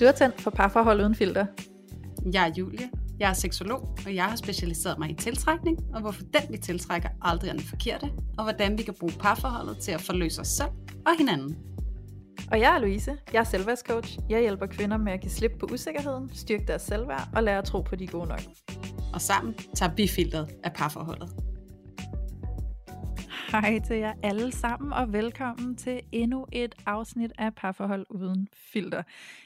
Du er tændt for parforhold uden filter. Jeg er Julie. Jeg er seksolog, og jeg har specialiseret mig i tiltrækning, og hvorfor den vi tiltrækker aldrig er den forkerte, og hvordan vi kan bruge parforholdet til at forløse os selv og hinanden. Og jeg er Louise. Jeg er selvværdscoach. Jeg hjælper kvinder med at give slip på usikkerheden, styrke deres selvværd og lære at tro på, de gode nok. Og sammen tager vi filteret af parforholdet. Hej til jer alle sammen, og velkommen til endnu et afsnit af Parforhold Uden Filter.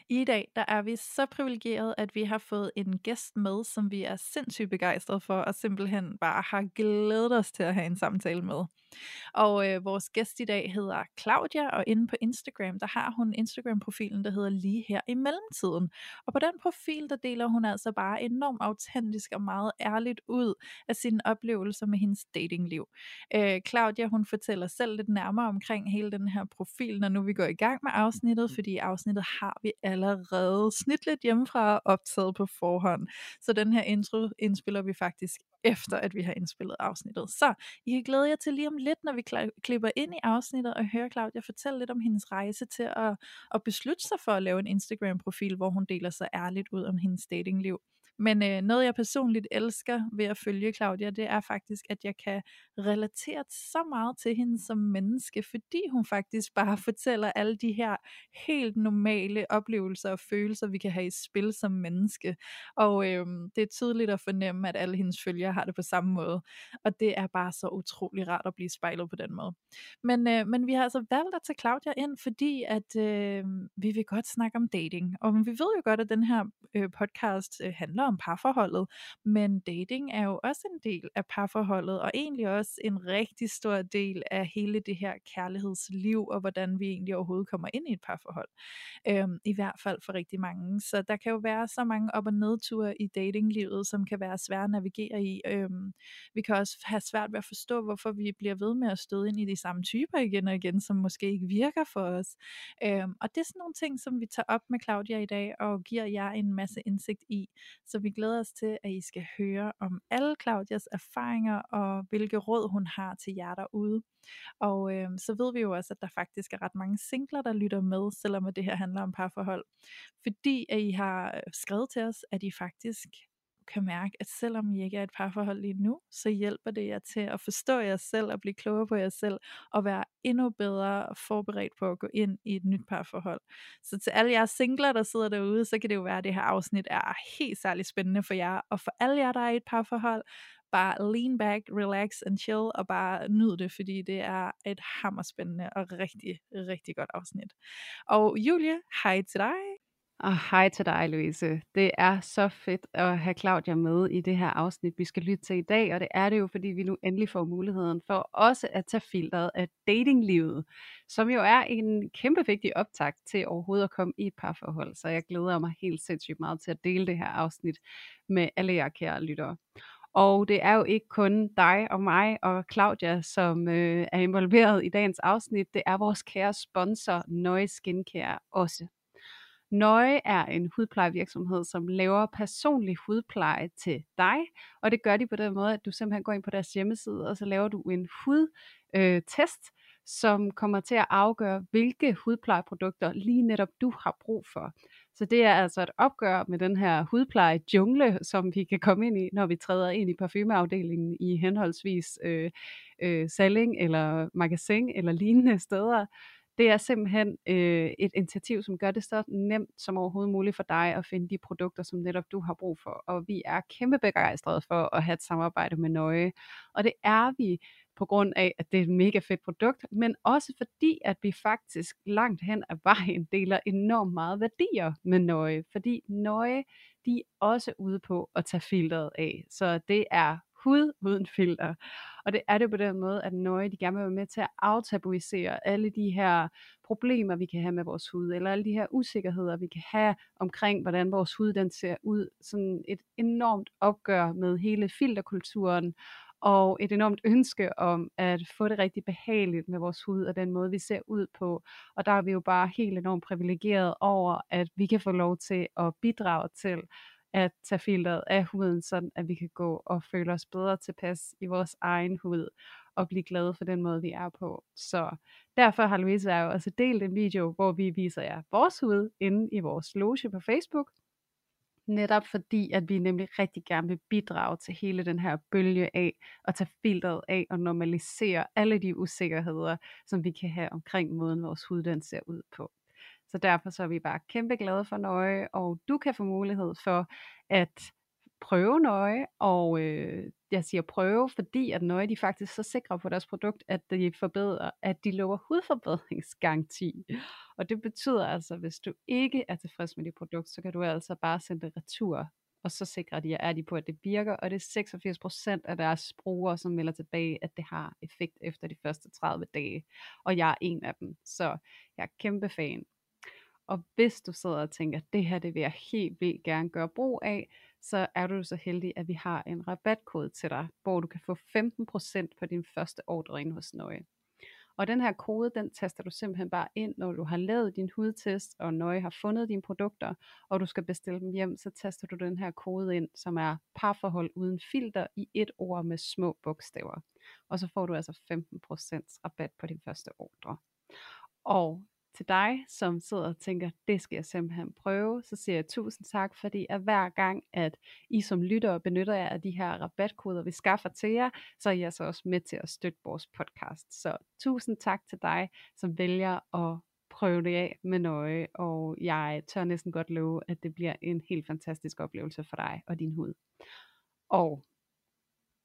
I dag der er vi så privilegeret, at vi har fået en gæst med, som vi er sindssygt begejstrede for, og simpelthen bare har glædet os til at have en samtale med. Og øh, vores gæst i dag hedder Claudia, og inde på Instagram, der har hun Instagram-profilen, der hedder Lige her i mellemtiden. Og på den profil, der deler hun altså bare enormt autentisk og meget ærligt ud af sine oplevelser med hendes datingliv. Øh, Claudia, hun fortæller selv lidt nærmere omkring hele den her profil, når nu vi går i gang med afsnittet, fordi afsnittet har vi allerede snitligt hjemmefra optaget på forhånd. Så den her intro indspiller vi faktisk efter, at vi har indspillet afsnittet. Så I kan glæde jer til lige om lidt, når vi klipper ind i afsnittet og hører Claudia fortælle lidt om hendes rejse til at, at beslutte sig for at lave en Instagram-profil, hvor hun deler sig ærligt ud om hendes datingliv. Men øh, noget jeg personligt elsker ved at følge Claudia, det er faktisk, at jeg kan relatere så meget til hende som menneske, fordi hun faktisk bare fortæller alle de her helt normale oplevelser og følelser, vi kan have i spil som menneske. Og øh, det er tydeligt at fornemme, at alle hendes følgere har det på samme måde. Og det er bare så utrolig rart at blive spejlet på den måde. Men, øh, men vi har altså valgt at tage Claudia ind, fordi at øh, vi vil godt snakke om dating. Og vi ved jo godt, at den her øh, podcast øh, handler handler om parforholdet, men dating er jo også en del af parforholdet, og egentlig også en rigtig stor del af hele det her kærlighedsliv, og hvordan vi egentlig overhovedet kommer ind i et parforhold. Øhm, I hvert fald for rigtig mange. Så der kan jo være så mange op- og nedture i datinglivet, som kan være svære at navigere i. Øhm, vi kan også have svært ved at forstå, hvorfor vi bliver ved med at støde ind i de samme typer igen og igen, som måske ikke virker for os. Øhm, og det er sådan nogle ting, som vi tager op med Claudia i dag, og giver jer en masse indsigt i. Så vi glæder os til, at I skal høre om alle Claudias erfaringer og hvilke råd hun har til jer derude. Og øh, så ved vi jo også, at der faktisk er ret mange singler, der lytter med, selvom det her handler om parforhold. Fordi at I har øh, skrevet til os, at I faktisk kan mærke, at selvom I ikke er et parforhold lige nu, så hjælper det jer til at forstå jer selv og blive klogere på jer selv og være endnu bedre forberedt på at gå ind i et nyt parforhold. Så til alle jer singler, der sidder derude, så kan det jo være, at det her afsnit er helt særligt spændende for jer. Og for alle jer, der er i et parforhold, bare lean back, relax and chill, og bare nyd det, fordi det er et hammerspændende og rigtig, rigtig godt afsnit. Og Julie, hej til dig. Og hej til dig, Louise. Det er så fedt at have Claudia med i det her afsnit, vi skal lytte til i dag, og det er det jo, fordi vi nu endelig får muligheden for også at tage filteret af datinglivet, som jo er en kæmpe vigtig optakt til overhovedet at komme i et parforhold. Så jeg glæder mig helt sindssygt meget til at dele det her afsnit med alle jer kære lyttere. Og det er jo ikke kun dig og mig og Claudia, som øh, er involveret i dagens afsnit. Det er vores kære sponsor, Noise Skincare også. Nøje er en hudplejevirksomhed, som laver personlig hudpleje til dig, og det gør de på den måde, at du simpelthen går ind på deres hjemmeside, og så laver du en hudtest, øh, som kommer til at afgøre, hvilke hudplejeprodukter lige netop du har brug for. Så det er altså et opgør med den her hudpleje jungle, som vi kan komme ind i, når vi træder ind i parfumeafdelingen i henholdsvis øh, øh, Salling eller Magasin eller lignende steder det er simpelthen øh, et initiativ, som gør det så nemt som overhovedet muligt for dig at finde de produkter, som netop du har brug for. Og vi er kæmpe begejstrede for at have et samarbejde med Nøje. Og det er vi på grund af, at det er et mega fedt produkt, men også fordi, at vi faktisk langt hen ad vejen deler enormt meget værdier med Nøje. Fordi Nøje, de er også ude på at tage filteret af. Så det er hud uden filter. Og det er det på den måde, at Nøje de gerne vil være med til at aftabuisere alle de her problemer, vi kan have med vores hud, eller alle de her usikkerheder, vi kan have omkring, hvordan vores hud den ser ud. Sådan et enormt opgør med hele filterkulturen, og et enormt ønske om at få det rigtig behageligt med vores hud og den måde, vi ser ud på. Og der er vi jo bare helt enormt privilegeret over, at vi kan få lov til at bidrage til at tage filteret af huden, sådan at vi kan gå og føle os bedre tilpas i vores egen hud og blive glade for den måde, vi er på. Så derfor har Louise jo også delt en video, hvor vi viser jer vores hud inde i vores loge på Facebook. Netop fordi, at vi nemlig rigtig gerne vil bidrage til hele den her bølge af, at tage filteret af og normalisere alle de usikkerheder, som vi kan have omkring måden, vores hud den ser ud på. Så derfor så er vi bare kæmpe glade for Nøje, og du kan få mulighed for at prøve Nøje, og øh, jeg siger prøve, fordi at Nøje de faktisk så sikre på deres produkt, at de forbedrer, at de lover hudforbedringsgaranti. Og det betyder altså, at hvis du ikke er tilfreds med dit produkt, så kan du altså bare sende det retur, og så sikrer de, er de på, at det virker, og det er 86% af deres brugere, som melder tilbage, at det har effekt efter de første 30 dage, og jeg er en af dem, så jeg er kæmpe fan. Og hvis du sidder og tænker, at det her det vil jeg helt vildt gerne gøre brug af, så er du så heldig, at vi har en rabatkode til dig, hvor du kan få 15% på din første ordre ind hos Nøje. Og den her kode, den taster du simpelthen bare ind, når du har lavet din hudtest, og Nøje har fundet dine produkter, og du skal bestille dem hjem, så taster du den her kode ind, som er parforhold uden filter i et ord med små bogstaver. Og så får du altså 15% rabat på din første ordre. Og til dig, som sidder og tænker, det skal jeg simpelthen prøve, så siger jeg tusind tak, fordi at hver gang, at I som lyttere benytter jer af de her rabatkoder, vi skaffer til jer, så er I altså også med til at støtte vores podcast. Så tusind tak til dig, som vælger at prøve det af med nøje, og jeg tør næsten godt love, at det bliver en helt fantastisk oplevelse for dig og din hud. Og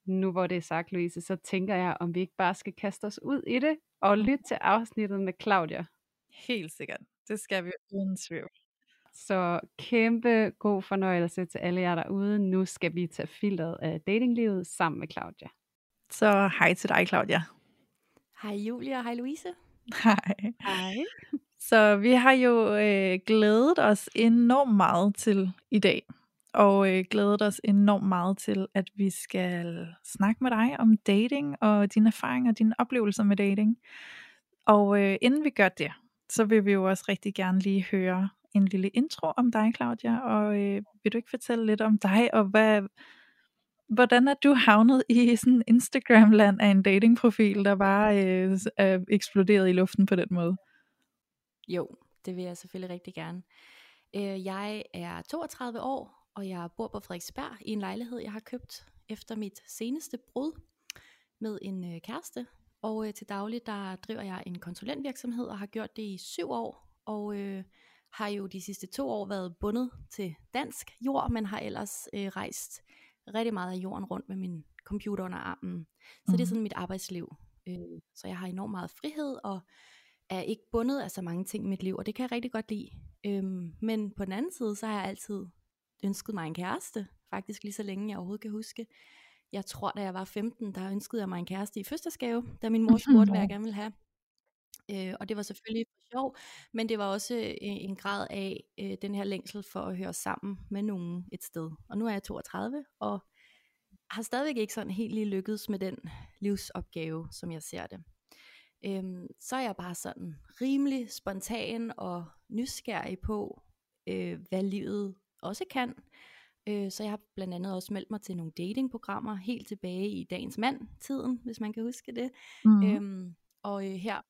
nu hvor det er sagt, Louise, så tænker jeg, om vi ikke bare skal kaste os ud i det, og lytte til afsnittet med Claudia. Helt sikkert. Det skal vi uden tvivl. Så kæmpe god fornøjelse til alle jer derude. Nu skal vi tage filteret af datinglivet sammen med Claudia. Så hej til dig, Claudia. Hej Julia, hej Louise. Hej. Hej. Så vi har jo øh, glædet os enormt meget til i dag. Og øh, glædet os enormt meget til, at vi skal snakke med dig om dating og dine erfaringer og dine oplevelser med dating. Og øh, inden vi gør det, så vil vi jo også rigtig gerne lige høre en lille intro om dig, Claudia, og øh, vil du ikke fortælle lidt om dig, og hvad, hvordan er du havnet i sådan Instagram-land af en datingprofil, der bare øh, er eksploderet i luften på den måde? Jo, det vil jeg selvfølgelig rigtig gerne. Øh, jeg er 32 år, og jeg bor på Frederiksberg i en lejlighed, jeg har købt efter mit seneste brud med en øh, kæreste, og øh, til daglig der driver jeg en konsulentvirksomhed og har gjort det i syv år. Og øh, har jo de sidste to år været bundet til dansk jord, men har ellers øh, rejst rigtig meget af jorden rundt med min computer under armen. Så mm. det er mhm. sådan mit arbejdsliv. Øh, så jeg har enormt meget frihed og er ikke bundet af så mange ting i mit liv, og det kan jeg rigtig godt lide. Øh, men på den anden side, så har jeg altid ønsket mig en kæreste, faktisk lige så længe jeg overhovedet kan huske jeg tror, da jeg var 15, der ønskede jeg mig en kæreste i fødselsdagsgave, da min mor spurgte, hvad jeg gerne ville have. Øh, og det var selvfølgelig for sjov, men det var også øh, en grad af øh, den her længsel for at høre sammen med nogen et sted. Og nu er jeg 32, og har stadigvæk ikke sådan helt lige lykkedes med den livsopgave, som jeg ser det. Øhm, så er jeg bare sådan rimelig spontan og nysgerrig på, øh, hvad livet også kan. Øh, så jeg har blandt andet også meldt mig til nogle datingprogrammer helt tilbage i dagens mand-tiden, hvis man kan huske det. Mm. Øhm, og øh, her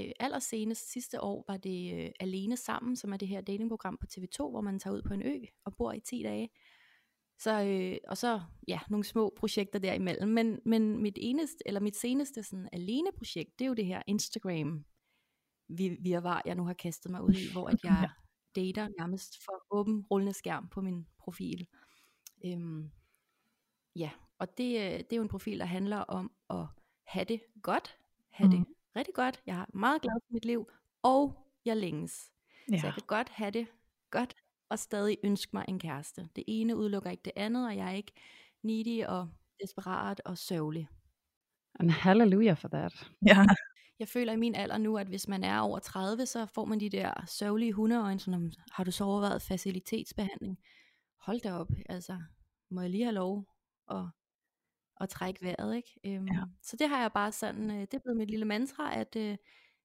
øh, allersenest sidste år var det øh, Alene Sammen, som er det her datingprogram på TV2, hvor man tager ud på en ø og bor i 10 dage. Så, øh, og så ja, nogle små projekter derimellem. Men, men mit eneste, eller mit seneste sådan alene projekt, det er jo det her Instagram vi, virvar, jeg nu har kastet mig ud i, hvor at jeg dater nærmest for åben rullende skærm på min profil. Øhm, ja, og det, øh, det er jo en profil, der handler om at have det godt, have mm. det rigtig godt. Jeg er meget glad for mit liv, og jeg længes. Ja. Så jeg kan godt have det godt, og stadig ønske mig en kæreste. Det ene udelukker ikke det andet, og jeg er ikke needy og desperat og sørgelig. And hallelujah for that. Ja. Jeg føler i min alder nu, at hvis man er over 30, så får man de der sørgelige hundeøjne, sådan, har du så overvejet facilitetsbehandling? hold da op, altså, må jeg lige have lov at, at trække vejret, ikke? Øhm, ja. Så det har jeg bare sådan, øh, det er blevet mit lille mantra, at, øh,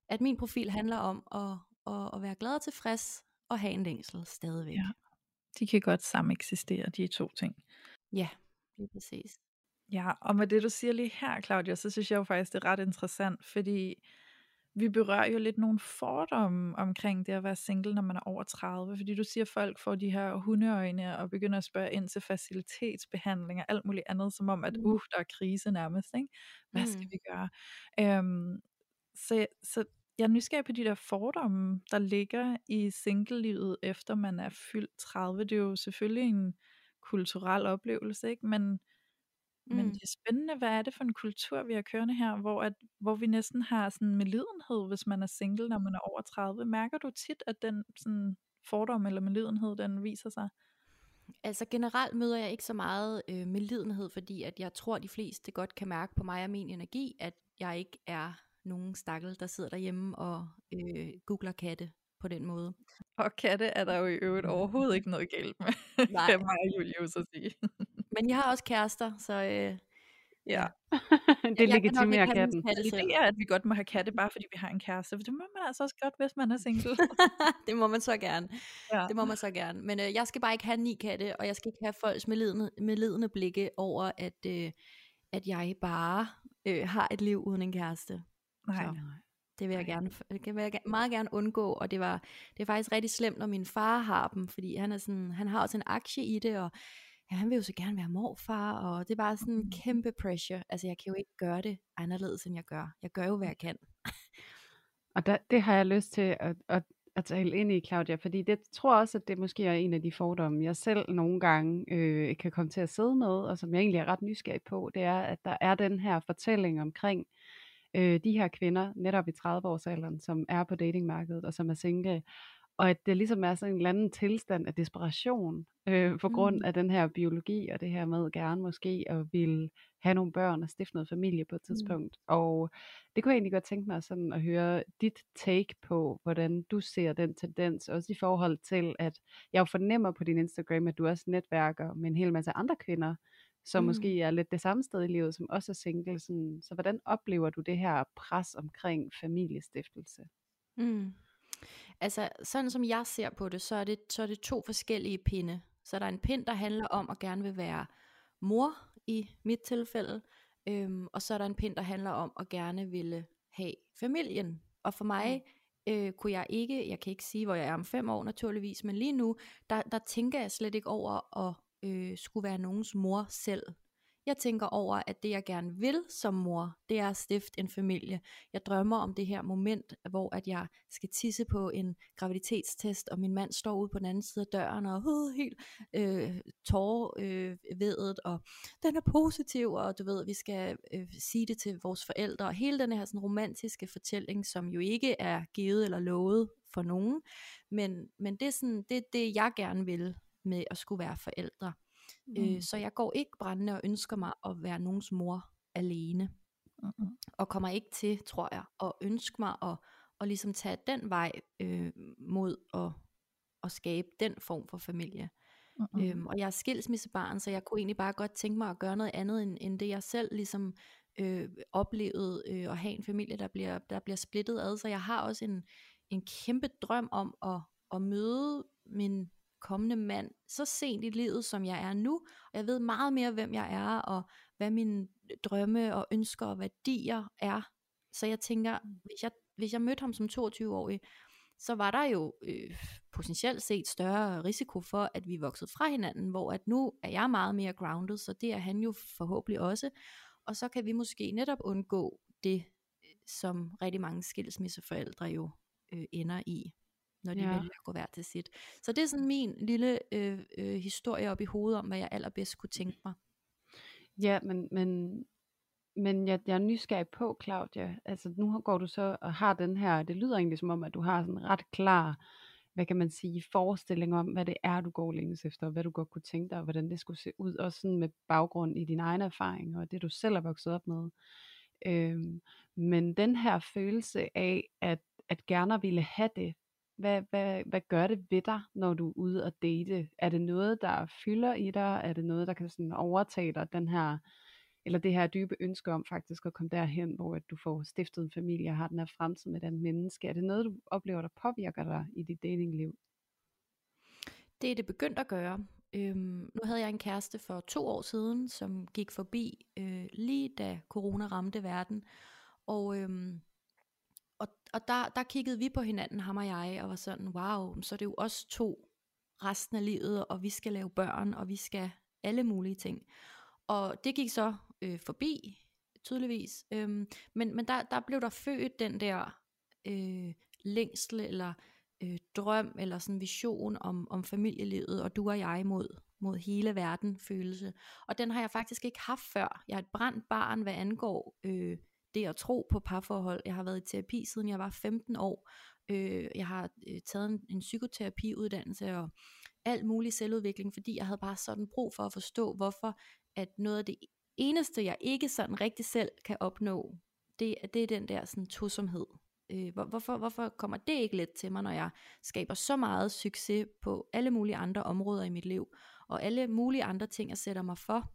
at min profil handler om at, at, at være glad og tilfreds, og have en længsel stadigvæk. Ja. De kan godt sammen eksistere, de to ting. Ja, lige præcis. Ja, og med det du siger lige her, Claudia, så synes jeg jo faktisk, det er ret interessant, fordi vi berører jo lidt nogle fordomme omkring det at være single, når man er over 30, fordi du siger, at folk får de her hundeøjne og begynder at spørge ind til facilitetsbehandling og alt muligt andet, som om, at uh, der er krise nærmest, ikke? Hvad skal Mm. vi gøre? Øhm, så, så jeg er nysgerrig på de der fordomme, der ligger i singlelivet, efter man er fyldt 30. Det er jo selvfølgelig en kulturel oplevelse, ikke? Men, men Mm. det er spændende, hvad er det for en kultur, vi har kørende her, hvor, at, hvor vi næsten har sådan medlidenhed, hvis man er single, når man er over 30. Mærker du tit, at den sådan, fordom eller medlidenhed, den viser sig? Altså generelt møder jeg ikke så meget øh, medlidenhed, fordi at jeg tror, at de fleste godt kan mærke på mig og min energi, at jeg ikke er nogen stakkel, der sidder derhjemme og øh, googler katte på den måde. Og katte er der jo i øvrigt overhovedet ikke noget galt med, Nej. kan mig og Julie så sige. Men jeg har også kærester, så øh, Ja. det jeg kan legitimerer min katten. katte Det er, at vi godt må have katte, bare fordi vi har en kæreste. For det må man altså også godt, hvis man er single. det må man så gerne. ja. Det må man så gerne. Men øh, jeg skal bare ikke have ni katte, og jeg skal ikke have folks medlidende, medlidende blikke over, at, øh, at jeg bare øh, har et liv uden en kæreste. Nej. Så. Det vil jeg gerne, det vil jeg ge- meget gerne undgå, og det var det er faktisk rigtig slemt, når min far har dem, fordi han er sådan, han har også en aktie i det, og ja, han vil jo så gerne være morfar, og det er bare sådan en kæmpe pressure. Altså jeg kan jo ikke gøre det anderledes, end jeg gør. Jeg gør jo, hvad jeg kan. Og der, det har jeg lyst til at, at, at tale ind i, Claudia, fordi det tror også, at det måske er en af de fordomme, jeg selv nogle gange øh, kan komme til at sidde med, og som jeg egentlig er ret nysgerrig på, det er, at der er den her fortælling omkring øh, de her kvinder, netop i 30-årsalderen, som er på datingmarkedet, og som er single, og at det ligesom er sådan en eller anden tilstand af desperation, øh, på grund Mm. af den her biologi, og det her med gerne måske at ville have nogle børn og stifte noget familie på et Mm. tidspunkt. Og det kunne jeg egentlig godt tænke mig sådan at høre dit take på, hvordan du ser den tendens, også i forhold til, at jeg jo fornemmer på din Instagram, at du også netværker med en hel masse andre kvinder, som Mm. måske er lidt det samme sted i livet, som også er single. Sådan, så hvordan oplever du det her pres omkring familiestiftelse? Mm. Altså, sådan som jeg ser på det, så er det, så er det to forskellige pinde. Så der er en pind, der handler om at gerne vil være mor, i mit tilfælde, øhm, og så er der en pind, der handler om at gerne ville have familien. Og for mig øh, kunne jeg ikke, jeg kan ikke sige, hvor jeg er om fem år naturligvis, men lige nu, der, der tænker jeg slet ikke over at øh, skulle være nogens mor selv. Jeg tænker over, at det jeg gerne vil som mor, det er at stifte en familie. Jeg drømmer om det her moment, hvor at jeg skal tisse på en graviditetstest, og min mand står ude på den anden side af døren, og øh, helt øh, tårer øh, og den er positiv, og du ved, vi skal øh, sige det til vores forældre, og hele den her sådan romantiske fortælling, som jo ikke er givet eller lovet for nogen, men, men det er sådan, det, er det jeg gerne vil med at skulle være forældre. Mm. Øh, så jeg går ikke brændende og ønsker mig at være nogens mor alene. Mm-mm. Og kommer ikke til, tror jeg, at ønske mig at, at ligesom tage den vej øh, mod at, at skabe den form for familie. Mm. Øhm, og jeg er skilsmissebarn, så jeg kunne egentlig bare godt tænke mig at gøre noget andet, end, end det jeg selv ligesom øh, oplevede øh, at have en familie, der bliver, der bliver splittet ad. Så jeg har også en, en kæmpe drøm om at, at møde min kommende mand så sent i livet, som jeg er nu. Og jeg ved meget mere, hvem jeg er, og hvad mine drømme og ønsker og værdier er. Så jeg tænker, hvis jeg, hvis jeg mødte ham som 22-årig, så var der jo øh, potentielt set større risiko for, at vi voksede fra hinanden, hvor at nu er jeg meget mere grounded, så det er han jo forhåbentlig også. Og så kan vi måske netop undgå det, øh, som rigtig mange skilsmisseforældre jo øh, ender i, når de Ja. vælger at gå hver til sit. Så det er sådan min lille øh, øh, historie op i hovedet om, hvad jeg allerbedst kunne tænke mig. Ja, men, men, men jeg, jeg er nysgerrig på, Claudia. Altså nu går du så og har den her, det lyder egentlig som om, at du har sådan ret klar, hvad kan man sige, forestilling om, hvad det er, du går længes efter, og hvad du godt kunne tænke dig, og hvordan det skulle se ud, også sådan med baggrund i din egen erfaring, og det du selv er vokset op med. Øhm, men den her følelse af, at, at gerne ville have det, hvad, hvad, hvad gør det ved dig, når du er ude og date? Er det noget, der fylder i dig? Er det noget, der kan sådan overtage dig, den her, eller det her dybe ønske om faktisk at komme derhen, hvor at du får stiftet en familie og har den her fremtid med den menneske? Er det noget, du oplever, der påvirker dig i dit datingliv? Det er det begyndt at gøre. Øhm, nu havde jeg en kæreste for to år siden, som gik forbi øh, lige da corona ramte verden. Og, øhm, og, og der, der kiggede vi på hinanden, ham og jeg, og var sådan, wow, så er det jo os to resten af livet, og vi skal lave børn, og vi skal alle mulige ting. Og det gik så øh, forbi, tydeligvis. Øhm, men men der, der blev der født den der øh, længsel, eller øh, drøm, eller sådan vision om, om familielivet, og du og jeg mod, mod hele verden følelse. Og den har jeg faktisk ikke haft før. Jeg er et brændt barn, hvad angår øh, det at tro på parforhold. Jeg har været i terapi siden jeg var 15 år. Øh, jeg har øh, taget en, en psykoterapiuddannelse og alt mulig selvudvikling, fordi jeg havde bare sådan brug for at forstå, hvorfor at noget af det eneste, jeg ikke sådan rigtig selv kan opnå, det, det er den der sådan tosomhed. Øh, hvor, hvorfor, hvorfor kommer det ikke let til mig, når jeg skaber så meget succes på alle mulige andre områder i mit liv, og alle mulige andre ting, jeg sætter mig for,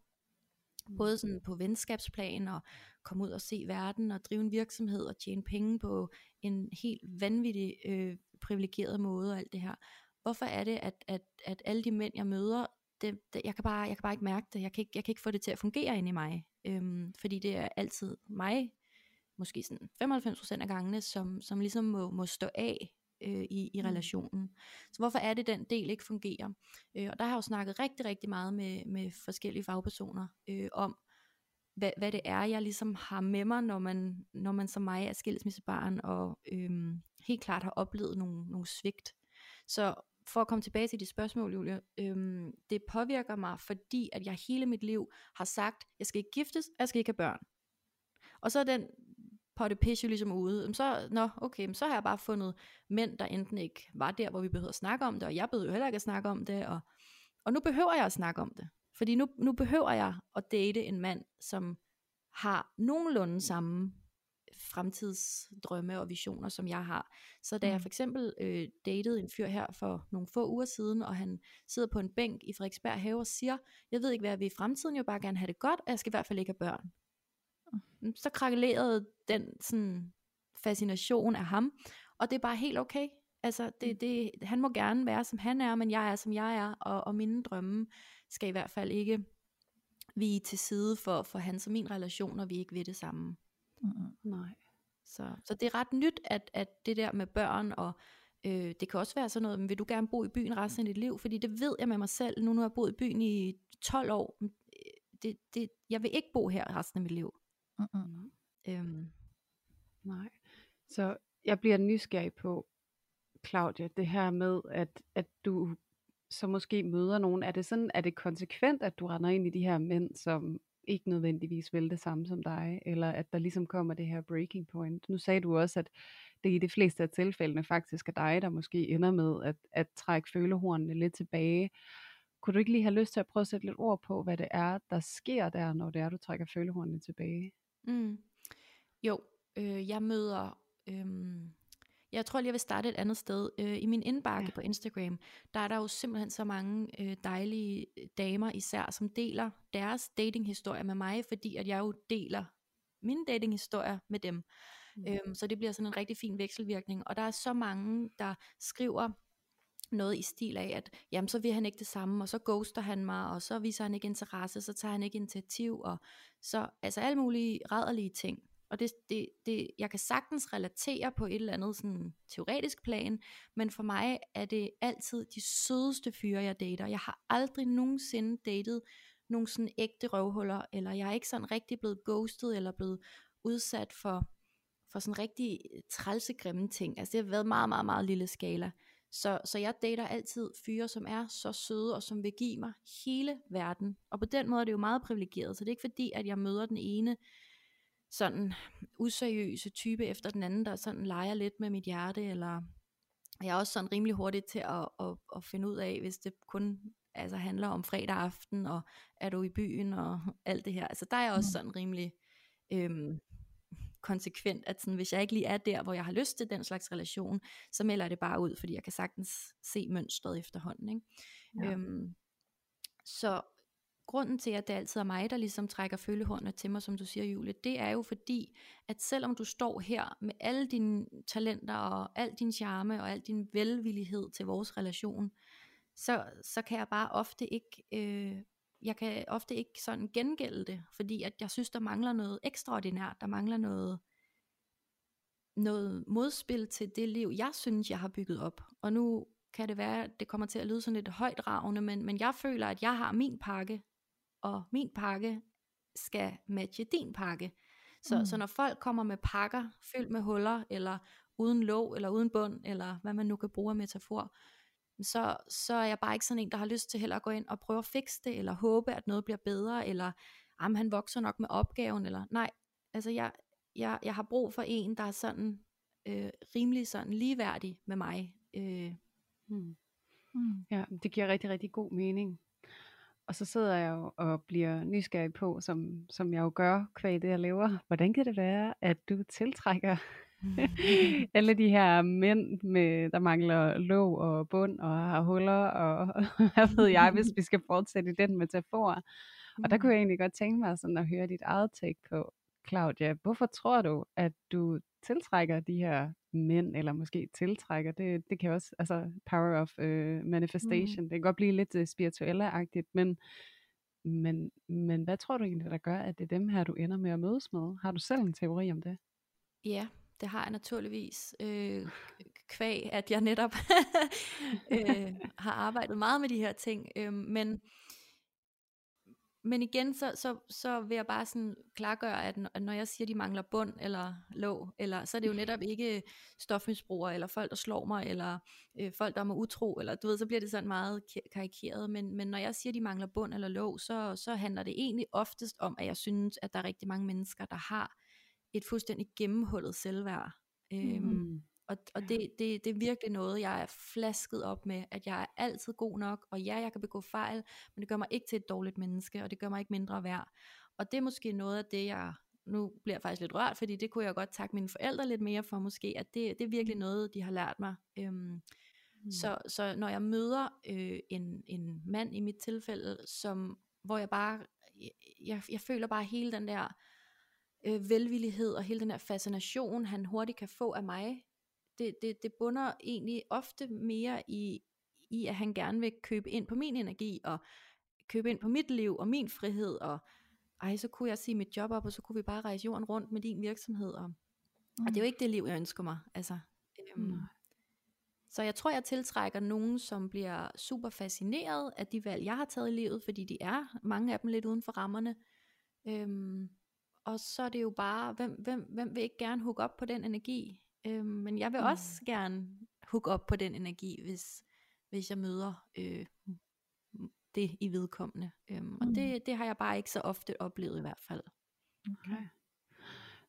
både sådan på venskabsplan og komme ud og se verden og drive en virksomhed og tjene penge på en helt vanvittig øh, privilegeret måde og alt det her. Hvorfor er det, at, at, at alle de mænd, jeg møder, det, det, jeg, kan bare, jeg kan bare ikke mærke det. Jeg kan ikke, jeg kan ikke få det til at fungere ind i mig. Øhm, fordi det er altid mig, måske sådan 95% af gangene, som, som ligesom må, må stå af øh, i, i mm. relationen. Så hvorfor er det, den del ikke fungerer? Øh, og der har jeg jo snakket rigtig, rigtig meget med, med forskellige fagpersoner øh, om, hvad, hvad det er, jeg ligesom har med mig, når man, når man som mig er skilsmissebarn, og øh, helt klart har oplevet nogle, nogle svigt. Så for at komme tilbage til de spørgsmål, Julia, øhm, det påvirker mig, fordi at jeg hele mit liv har sagt, jeg skal ikke giftes, jeg skal ikke have børn. Og så er den potte pisse ligesom ude. Så, nå, okay, så har jeg bare fundet mænd, der enten ikke var der, hvor vi behøvede at snakke om det, og jeg behøvede jo heller ikke at snakke om det, og, og nu behøver jeg at snakke om det. Fordi nu, nu behøver jeg at date en mand, som har nogenlunde samme fremtidsdrømme og visioner, som jeg har. Så da jeg mm. for eksempel øh, datede en fyr her for nogle få uger siden, og han sidder på en bænk i Frederiksberg have og siger, jeg ved ikke, hvad jeg vil i fremtiden, jeg vil bare gerne have det godt, og jeg skal i hvert fald ikke have børn. Mm. Så krakkelerede den sådan, fascination af ham, og det er bare helt okay. Altså, det, mm. det, han må gerne være, som han er, men jeg er, som jeg er, og, og mine drømme skal i hvert fald ikke vi til side for, for hans og min relation, og vi ikke ved det samme. Mm, nej. Så, så det er ret nyt, at, at det der med børn, og øh, det kan også være sådan noget, men vil du gerne bo i byen resten af dit liv? Fordi det ved jeg med mig selv, nu nu har jeg boet i byen i 12 år, øh, det, det, jeg vil ikke bo her resten af mit liv. Mm-mm. Øhm. Nej. Så jeg bliver nysgerrig på, Claudia, det her med, at, at du så måske møder nogen. Er det sådan, er det konsekvent, at du render ind i de her mænd, som ikke nødvendigvis vil det samme som dig, eller at der ligesom kommer det her breaking point. Nu sagde du også, at det i de fleste af tilfældene faktisk er dig, der måske ender med at, at trække følehornene lidt tilbage. Kunne du ikke lige have lyst til at prøve at sætte lidt ord på, hvad det er, der sker der, når det er, du trækker følehornene tilbage? Mm. Jo, øh, jeg møder øh, jeg tror lige, jeg vil starte et andet sted. Øh, I min indbakke ja. på Instagram, der er der jo simpelthen så mange øh, dejlige øh, damer især, som deler deres datinghistorier med mig, fordi at jeg jo deler mine datinghistorier med dem. Mm. Øhm, så det bliver sådan en rigtig fin vekselvirkning. Og der er så mange, der skriver noget i stil af, at jamen så vil han ikke det samme, og så ghoster han mig, og så viser han ikke interesse, så tager han ikke initiativ, og så altså alle mulige rædderlige ting. Og det, det, det, jeg kan sagtens relatere på et eller andet sådan teoretisk plan, men for mig er det altid de sødeste fyre, jeg dater. Jeg har aldrig nogensinde datet nogle sådan ægte røvhuller, eller jeg er ikke sådan rigtig blevet ghostet, eller blevet udsat for, for sådan rigtig trælsegrimme ting. Altså det har været meget, meget, meget lille skala. Så, så jeg dater altid fyre, som er så søde, og som vil give mig hele verden. Og på den måde er det jo meget privilegeret, så det er ikke fordi, at jeg møder den ene sådan useriøse type efter den anden, der sådan leger lidt med mit hjerte, eller jeg er også sådan rimelig hurtig til at, at, at finde ud af, hvis det kun altså handler om fredag aften, og er du i byen, og alt det her. Altså der er jeg også mm. sådan rimelig øhm, konsekvent, at sådan, hvis jeg ikke lige er der, hvor jeg har lyst til den slags relation, så melder jeg det bare ud, fordi jeg kan sagtens se mønstret efterhånden. Ikke? Ja. Øhm, så grunden til, at det altid er mig, der ligesom trækker følehornene til mig, som du siger, Julie, det er jo fordi, at selvom du står her med alle dine talenter og al din charme og al din velvillighed til vores relation, så, så kan jeg bare ofte ikke, øh, jeg kan ofte ikke sådan gengælde det, fordi at jeg synes, der mangler noget ekstraordinært, der mangler noget, noget modspil til det liv, jeg synes, jeg har bygget op. Og nu kan det være, at det kommer til at lyde sådan lidt højt ravne, men, men jeg føler, at jeg har min pakke, og min pakke skal matche din pakke. Så, mm. så når folk kommer med pakker fyldt med huller, eller uden låg, eller uden bund, eller hvad man nu kan bruge af metafor, så, så er jeg bare ikke sådan en, der har lyst til heller at gå ind og prøve at fikse det, eller håbe, at noget bliver bedre, eller jamen, han vokser nok med opgaven, eller nej, altså jeg, jeg, jeg har brug for en, der er sådan øh, rimelig sådan ligeværdig med mig. Øh. Hmm. Hmm. Ja, det giver rigtig, rigtig god mening. Og så sidder jeg jo og bliver nysgerrig på, som, som jeg jo gør kvæg det, jeg laver. Hvordan kan det være, at du tiltrækker alle de her mænd, med, der mangler låg og bund og har huller, og hvad ved jeg, hvis vi skal fortsætte i den metafor. Og der kunne jeg egentlig godt tænke mig sådan at høre dit eget take på, Claudia, hvorfor tror du, at du tiltrækker de her mænd, eller måske tiltrækker, det, det kan også, altså power of uh, manifestation, mm. det kan godt blive lidt uh, spirituelle-agtigt, men, men, men hvad tror du egentlig, der gør, at det er dem her, du ender med at mødes med? Har du selv en teori om det? Ja, det har jeg naturligvis. Øh, kvæg, at jeg netop øh, har arbejdet meget med de her ting. Øh, men men igen, så, så, så vil jeg bare sådan klargøre, at når jeg siger, at de mangler bund eller låg, eller, så er det jo netop ikke stofmisbrugere, eller folk, der slår mig, eller øh, folk, der er med utro, eller du ved, så bliver det sådan meget karikeret. Men, men når jeg siger, at de mangler bund eller låg, så, så handler det egentlig oftest om, at jeg synes, at der er rigtig mange mennesker, der har et fuldstændig gennemhullet selvværd. Øhm, mm. Og, og det, det, det er virkelig noget, jeg er flasket op med, at jeg er altid god nok, og ja, jeg kan begå fejl, men det gør mig ikke til et dårligt menneske, og det gør mig ikke mindre værd. Og det er måske noget af det, jeg, nu bliver jeg faktisk lidt rørt, fordi det kunne jeg godt takke mine forældre lidt mere for måske, at det, det er virkelig mm. noget, de har lært mig. Øhm, mm. så, så når jeg møder øh, en, en mand i mit tilfælde, som, hvor jeg bare, jeg, jeg føler bare hele den der øh, velvillighed og hele den der fascination, han hurtigt kan få af mig, det, det, det bunder egentlig ofte mere i, i, at han gerne vil købe ind på min energi, og købe ind på mit liv, og min frihed, og ej, så kunne jeg sige mit job op, og så kunne vi bare rejse jorden rundt med din virksomhed, og, mm. og det er jo ikke det liv, jeg ønsker mig, altså. Øhm, mm. Så jeg tror, jeg tiltrækker nogen, som bliver super fascineret af de valg, jeg har taget i livet, fordi de er, mange af dem lidt uden for rammerne. Øhm, og så er det jo bare, hvem, hvem, hvem vil ikke gerne hugge op på den energi? Øh, men jeg vil mm. også gerne hook op på den energi, hvis, hvis jeg møder øh, det i vedkommende. Øhm, mm. Og det, det har jeg bare ikke så ofte oplevet i hvert fald. Okay.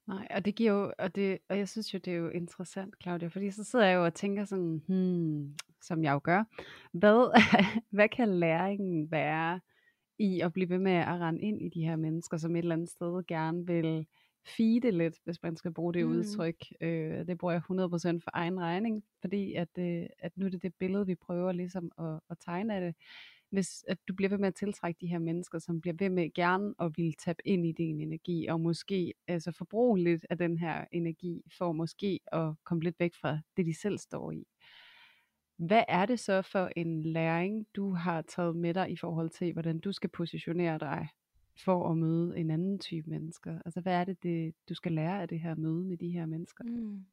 Nej, og det giver jo, og, det, og jeg synes jo, det er jo interessant, Claudia, fordi så sidder jeg jo og tænker sådan, hmm, som jeg jo gør, hvad, hvad kan læringen være i at blive ved med at rende ind i de her mennesker, som et eller andet sted gerne vil feede lidt, hvis man skal bruge det mm. udtryk. Øh, det bruger jeg 100% for egen regning, fordi at, øh, at nu er det det billede, vi prøver ligesom at, at tegne af det. Hvis at du bliver ved med at tiltrække de her mennesker, som bliver ved med gerne at ville tabe ind i din energi, og måske altså forbruge lidt af den her energi, for måske at komme lidt væk fra det, de selv står i. Hvad er det så for en læring, du har taget med dig i forhold til, hvordan du skal positionere dig for at møde en anden type mennesker? Altså hvad er det, det du skal lære af det her møde med de her mennesker? Mm.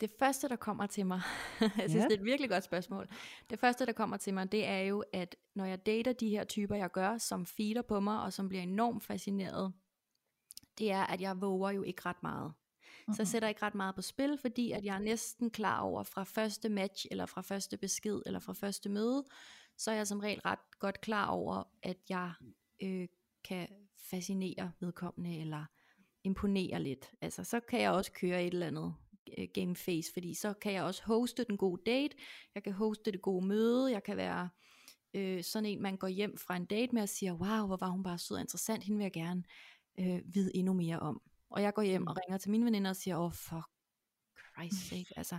Det første, der kommer til mig, jeg synes, ja. det er et virkelig godt spørgsmål. Det første, der kommer til mig, det er jo, at når jeg dater de her typer, jeg gør, som feeder på mig, og som bliver enormt fascineret, det er, at jeg våger jo ikke ret meget. Mm-hmm. Så jeg sætter ikke ret meget på spil, fordi at jeg er næsten klar over fra første match, eller fra første besked, eller fra første møde, så er jeg som regel ret godt klar over, at jeg øh, kan fascinere vedkommende, eller imponere lidt. Altså, så kan jeg også køre et eller andet øh, game face, fordi så kan jeg også hoste den gode date, jeg kan hoste det gode møde, jeg kan være øh, sådan en, man går hjem fra en date med og siger, wow, hvor var hun bare sød og interessant, hende vil jeg gerne øh, vide endnu mere om. Og jeg går hjem og mm. ringer til mine veninder og siger, åh, oh, for Christ sake, altså,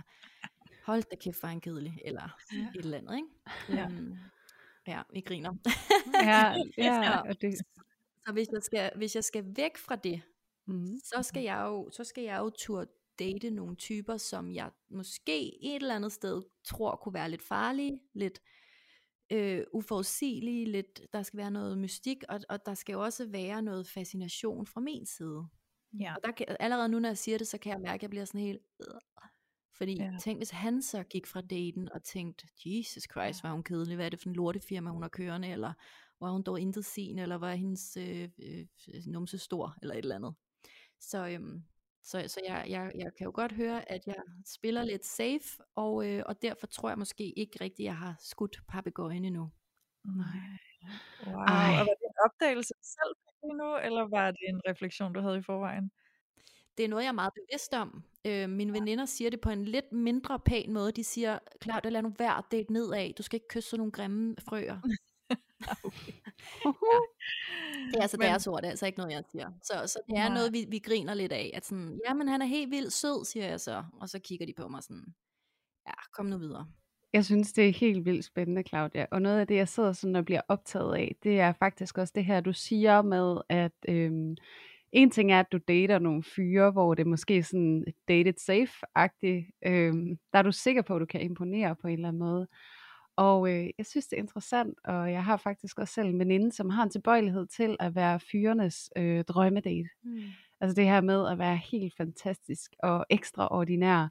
hold da kæft, for en kedelig, eller ja. et eller andet, ikke? Ja. Um, Ja, vi griner. ja, ja, så, det... så hvis jeg skal, hvis jeg skal væk fra det, mm. så skal jeg jo, så skal jeg jo turde date nogle typer, som jeg måske et eller andet sted tror kunne være lidt farlige, lidt øh, uforudsigelige, lidt, der skal være noget mystik, og, og der skal jo også være noget fascination fra min side. Ja. Og der kan, allerede nu, når jeg siger det, så kan jeg mærke, at jeg bliver sådan helt... Øh. Fordi Ja. tænk, hvis han så gik fra daten og tænkte, Jesus Christ, var hun kedelig, hvad er det for en lortefirma, hun har kørende, eller var hun dog intet sin, eller var hendes øh, øh, numse stor, eller et eller andet. Så, øhm, så, så jeg, jeg, jeg kan jo godt høre, at jeg spiller lidt safe, og, øh, og derfor tror jeg måske ikke rigtigt, jeg har skudt papegøjen endnu. Nej. Wow. Ej. Og var det en opdagelse, selv lige nu, eller var det en refleksion, du havde i forvejen? Det er noget, jeg er meget bevidst om. Øh, mine veninder siger det på en lidt mindre pæn måde. De siger, klart, lad nu være at date nedad. Du skal ikke kysse sådan nogle grimme frøer. Det er altså Men- deres ord, det er altså ikke noget, jeg siger. Så, så det er Nej. noget, vi, vi griner lidt af. At sådan, jamen han er helt vildt sød, siger jeg så. Og så kigger de på mig sådan, ja, kom nu videre. Jeg synes, det er helt vildt spændende, Claudia. Og noget af det, jeg sidder sådan og bliver optaget af, det er faktisk også det her, du siger med, at øhm, en ting er, at du dater nogle fyre, hvor det er måske sådan dated safe-agtigt. Øhm, der er du sikker på, at du kan imponere på en eller anden måde. Og øh, jeg synes, det er interessant, og jeg har faktisk også selv en veninde, som har en tilbøjelighed til at være fyrenes øh, drømmedate. Mm. Altså det her med at være helt fantastisk og ekstraordinær,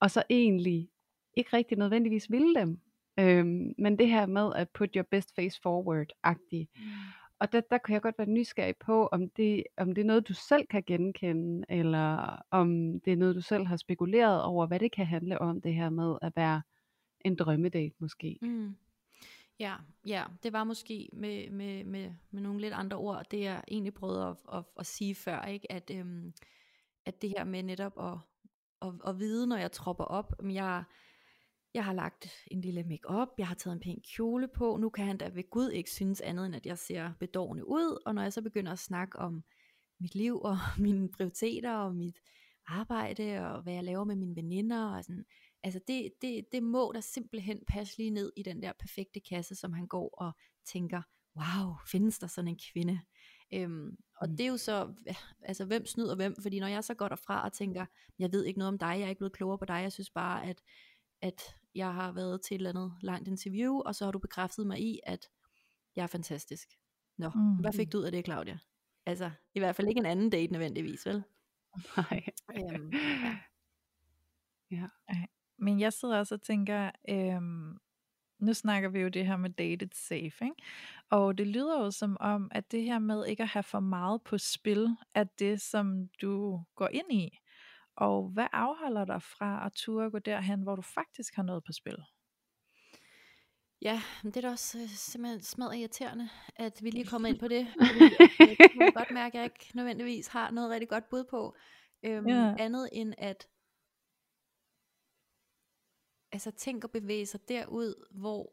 og så egentlig ikke rigtig nødvendigvis ville dem. Øhm, men det her med at put your best face forward-agtigt. Mm. Og der, der kan jeg godt være nysgerrig på, om det, om det er noget, du selv kan genkende, eller om det er noget, du selv har spekuleret over, hvad det kan handle om, det her med at være en drømmedate måske. Mm. Ja, ja, det var måske med, med, med, med nogle lidt andre ord, det jeg egentlig prøvede at, at, at sige før, ikke? At, øhm, at det her med netop at, at, at vide, når jeg tropper op, om jeg, jeg har lagt en lille make-up, jeg har taget en pæn kjole på, nu kan han da ved Gud ikke synes andet, end at jeg ser bedårende ud, og når jeg så begynder at snakke om mit liv, og mine prioriteter, og mit arbejde, og hvad jeg laver med mine veninder, og sådan, altså det, det, det må der simpelthen passe lige ned i den der perfekte kasse, som han går og tænker, wow, findes der sådan en kvinde? Øhm, og Mm. det er jo så, altså hvem snyder hvem, fordi når jeg så går derfra og tænker, jeg ved ikke noget om dig, jeg er ikke blevet klogere på dig, jeg synes bare, at, at jeg har været til et eller andet langt interview, og så har du bekræftet mig i, at jeg er fantastisk. Nå, Mm. hvad fik du ud af det, Claudia? Altså, i hvert fald ikke en anden date nødvendigvis, vel? Nej. Øhm, ja. Men jeg sidder også og tænker, øhm, nu snakker vi jo det her med dated safe, ikke? Og det lyder jo som om, at det her med ikke at have for meget på spil, er det, som du går ind i. Og hvad afholder dig fra at turde gå derhen, hvor du faktisk har noget på spil? Ja, men det er da også øh, simpelthen smadret irriterende, at vi lige er kommet ind på det. Fordi, øh, det kan jeg godt mærke, at jeg ikke nødvendigvis har noget rigtig godt bud på. Øhm, Ja. Andet end at altså tænk at bevæge sig derud, hvor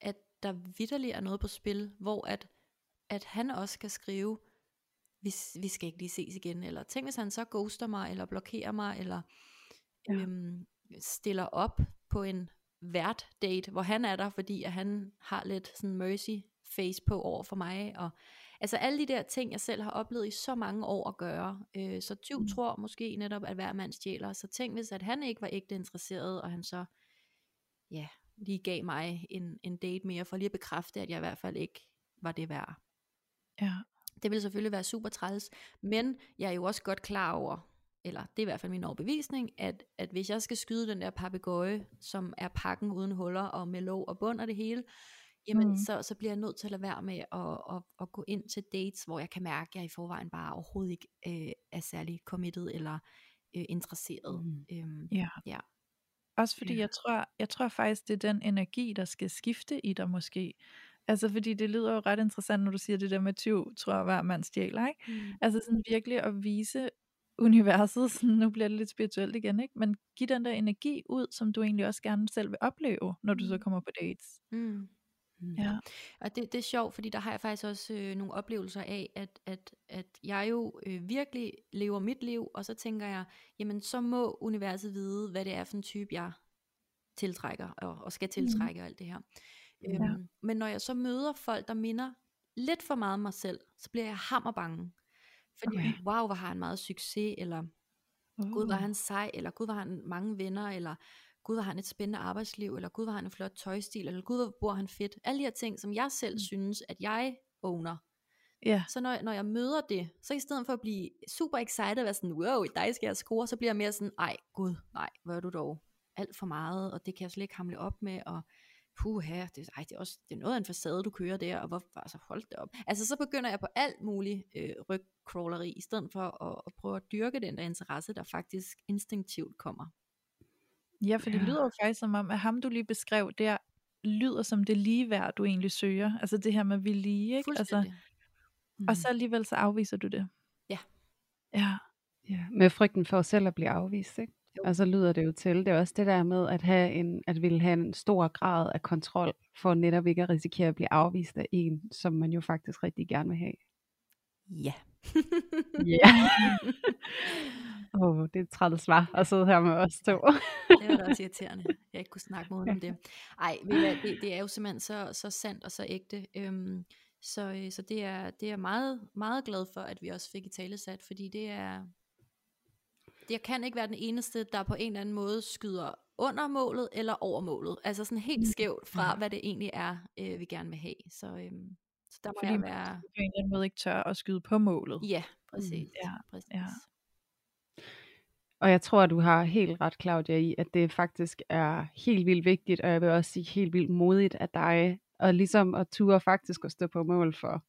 at der vidderligt er noget på spil, hvor at, at han også skal skrive, vi, vi skal ikke lige ses igen, eller tænk hvis han så ghoster mig, eller blokerer mig, eller Ja. øhm, stiller op på en vært date, hvor han er der, fordi at han har lidt sådan mercy face på over for mig, og altså alle de der ting, jeg selv har oplevet i så mange år at gøre, øh, så Tyv Mm. tror måske netop, at hver mand stjæler, så tænk hvis, at han ikke var ægte interesseret, og han så, ja, lige gav mig en, en date mere, for lige at bekræfte, at jeg i hvert fald ikke var det værd. Ja. Det vil selvfølgelig være super træls, men jeg er jo også godt klar over, eller det er i hvert fald min overbevisning, at, at hvis jeg skal skyde den der papegøje, som er pakken uden huller og med låg og bund og det hele, jamen Mm. mm. så, så bliver jeg nødt til at lade være med at, at, at gå ind til dates, hvor jeg kan mærke, at jeg i forvejen bare overhovedet ikke øh, er særlig committed eller øh, interesseret. Mm. Øhm, Ja. Ja. Også fordi Ja. jeg tror, jeg tror faktisk, det er den energi, der skal skifte i dig måske. Altså fordi det lyder jo ret interessant, når du siger det der med tyv, tror jeg, hver mand stjæler, ikke? mm. Altså sådan virkelig at vise universet, sådan, nu bliver det lidt spirituelt igen, ikke? Men give den der energi ud, som du egentlig også gerne selv vil opleve, når du så Mm. kommer på dates. Mm. Mm. Ja. Og det, det er sjovt, fordi der har jeg faktisk også øh, nogle oplevelser af, at, at, at jeg jo øh, virkelig lever mit liv, og så tænker jeg, jamen så må universet vide, hvad det er for en type, jeg tiltrækker, og, og skal tiltrække og alt det her. Ja. Øhm, men når jeg så møder folk, der minder lidt for meget om mig selv, så bliver jeg hammerbange. Fordi, Okay. wow, hvor har han meget succes, eller gud var Uh. han sej, eller gud var han mange venner, eller gud har han et spændende arbejdsliv, eller gud har han en flot tøjstil, eller gud hvor bor han fedt. Alle de her ting, som jeg selv mm. synes, at jeg owner. Ja. Så når, når jeg møder det, så i stedet for at blive super excited og være sådan, wow, i dig skal jeg score, så bliver jeg mere sådan, ej gud, nej, hvor er du dog alt for meget, og det kan jeg slet ikke hamle op med, og puha, det, ej, det, er også, det er noget af en facade, du kører der, og hvor, altså hold det op. Altså så begynder jeg på alt muligt øh, rygcrawleri, i stedet for at, at prøve at dyrke den der interesse, der faktisk instinktivt kommer. Ja, for det Ja. lyder jo faktisk som om, at ham du lige beskrev der, lyder som det lige værd, du egentlig søger. Altså det her med vi lige, ikke? Altså, Fuldstændig. og så alligevel så afviser du det. Ja. Ja. Ja, med frygten for selv at blive afvist, ikke? Og så lyder det jo til, det er også det der med at have en, at ville have en stor grad af kontrol, for netop ikke at risikere at blive afvist af en, som man jo faktisk rigtig gerne vil have. Ja. Ja. Åh, oh, det er et træls svar at sidde her med os to. det var da også irriterende, jeg ikke kunne snakke med om det. Ej, det, det er jo simpelthen så, så sandt og så ægte. Øhm, så øh, så det, er, det er meget, meget glad for, at vi også fik i talesat, fordi det er, jeg kan ikke være den eneste, der på en eller anden måde skyder under målet eller over målet. Altså sådan helt skævt fra, hvad det egentlig er, øh, vi gerne vil have. Så, øhm, så der må Fordi jeg man være... på en eller anden måde ikke tør at skyde på målet. Ja, præcis. ja, præcis. ja. Og jeg tror, at du har helt ret, Claudia, i, at det faktisk er helt vildt vigtigt, og jeg vil også sige helt vildt modigt af dig, og ligesom at ture faktisk at stå på mål for,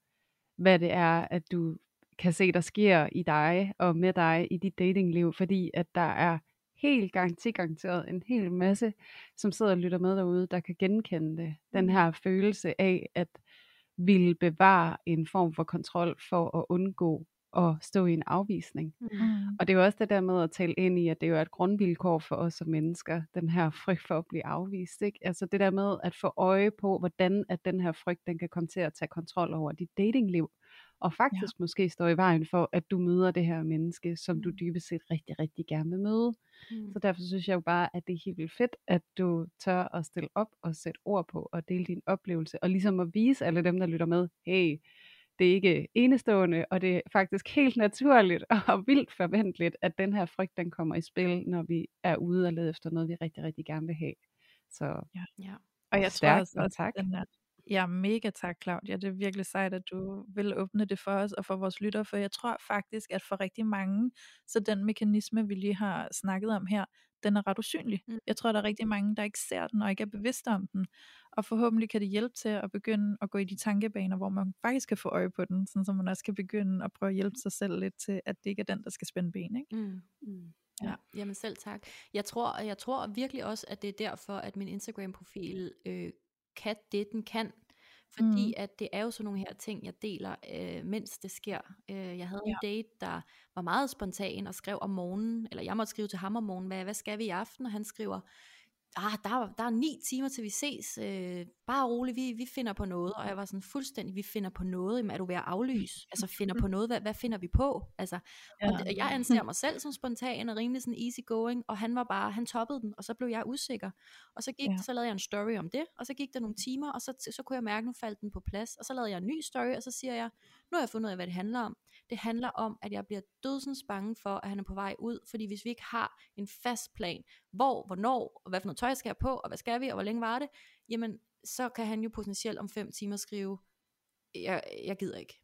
hvad det er, at du kan se, der sker i dig og med dig i dit datingliv, fordi at der er helt garanti garanteret en hel masse, som sidder og lytter med derude, der kan genkende det. Den her følelse af at ville bevare en form for kontrol for at undgå at stå i en afvisning. Mm. Mm. Og det er jo også det der med at tale ind i, at det jo er et grundvilkår for os som mennesker, den her frygt for at blive afvist. Ikke? Altså det der med at få øje på, hvordan at den her frygt, den kan komme til at tage kontrol over dit datingliv. Og faktisk ja. måske stå i vejen for, at du møder det her menneske, som du Mm. dybest set rigtig, rigtig gerne vil møde. Mm. Så derfor synes jeg jo bare, at det er helt vildt fedt, at du tør at stille op og sætte ord på og dele din oplevelse. Og ligesom at vise alle dem, der lytter med, hey, det er ikke enestående, og det er faktisk helt naturligt og vildt forventeligt, at den her frygt, den kommer i spil, når vi er ude og lede efter noget, vi rigtig, rigtig gerne vil have. Så Ja. Og jeg tror Stærkt, altså og også, tak. den er, ja, mega tak, Claudia. Det er virkelig sejt, at du vil åbne det for os og for vores lyttere, for jeg tror faktisk, at for rigtig mange, så den mekanisme, vi lige har snakket om her, den er ret usynlig. Mm. Jeg tror, der er rigtig mange, der ikke ser den og ikke er bevidste om den. Og forhåbentlig kan det hjælpe til at begynde at gå i de tankebaner, hvor man faktisk kan få øje på den, sådan så man også kan begynde at prøve at hjælpe sig selv lidt til, at det ikke er den, der skal spænde ben. Ikke? Mm. Mm. Ja, jamen selv tak. Jeg tror, jeg tror virkelig også, at det er derfor, at min Instagram-profil øh, kan det, den kan. Fordi Mm. at det er jo sådan nogle her ting, jeg deler, øh, mens det sker. Øh, jeg havde en date, der var meget spontan og skrev om morgenen, eller jeg måtte skrive til ham om morgenen, hvad, hvad skal vi i aften? Og han skriver, ah, der, er- der er ni timer til vi ses, øh, bare roligt, vi, vi finder på noget. Og jeg var sådan fuldstændig, vi finder på noget, Jamen, er du ved at aflyse? Altså finder på noget, hvad, hvad finder vi på? Altså, Ja. og det, jeg anser mig selv som spontan og rimelig sådan easy going, og han var bare, han toppede den, og så blev jeg usikker. Og så gik, ja. så lavede jeg en story om det, og så gik der nogle timer, og så, så kunne jeg mærke, nu faldt den på plads. Og så lavede jeg en ny story, og så siger jeg, nu har jeg fundet ud af, hvad det handler om. Det handler om, at jeg bliver dødsens bange for, at han er på vej ud, fordi hvis vi ikke har en fast plan, hvor, hvornår, og hvad for noget tøj skal jeg på, og hvad skal vi, og hvor længe var det, jamen, så kan han jo potentielt om fem timer skrive, jeg, jeg gider ikke.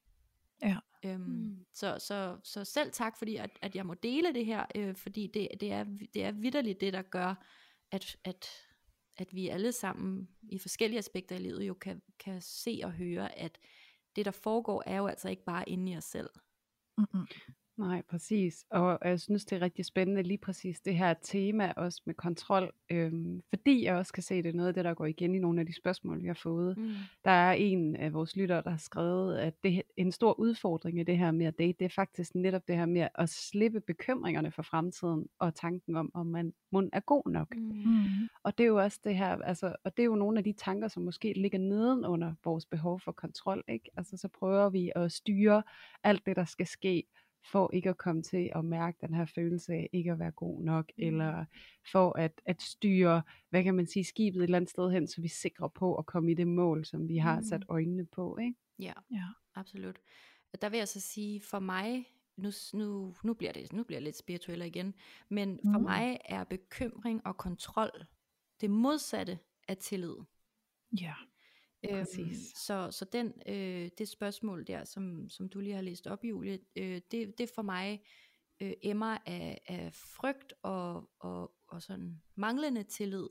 Ja. Øhm, Mm. så, så, så selv tak, fordi at, at jeg må dele det her, øh, fordi det, det, er, det er vidderligt det, der gør, at, at, at vi alle sammen i forskellige aspekter af livet jo kan, kan se og høre, at det der foregår er jo altså ikke bare inde i os selv. Mm-mm. Nej, præcis. Og jeg synes, det er rigtig spændende lige præcis det her tema også med kontrol. Øhm, fordi jeg også kan se, det er noget af det, der går igen i nogle af de spørgsmål, vi har fået. Mm. Der er en af vores lyttere, der har skrevet, at det, en stor udfordring i det her med at date, det er faktisk netop det her med at slippe bekymringerne for fremtiden og tanken om, om man mund er god nok. Mm. Mm. Og det er jo også det her, altså, og det er jo nogle af de tanker, som måske ligger nedenunder vores behov for kontrol, ikke? Altså så prøver vi at styre alt det, der skal ske, for ikke at komme til at mærke den her følelse af ikke at være god nok, Mm. eller for at, at styre, hvad kan man sige, skibet et eller andet sted hen, så vi er sikre på at komme i det mål, som vi har Mm. sat øjnene på, ikke? Ja, Ja. absolut. Der vil jeg så sige, for mig, nu, nu, nu, bliver, det, nu bliver jeg lidt spirituel igen, men for Mm. mig er bekymring og kontrol det modsatte af tillid. Ja, Øhm, præcis. så, så den, øh, det spørgsmål der, som, som du lige har læst op, Julie, øh, det, det for mig øh, emmer af, af frygt og, og, og sådan manglende tillid.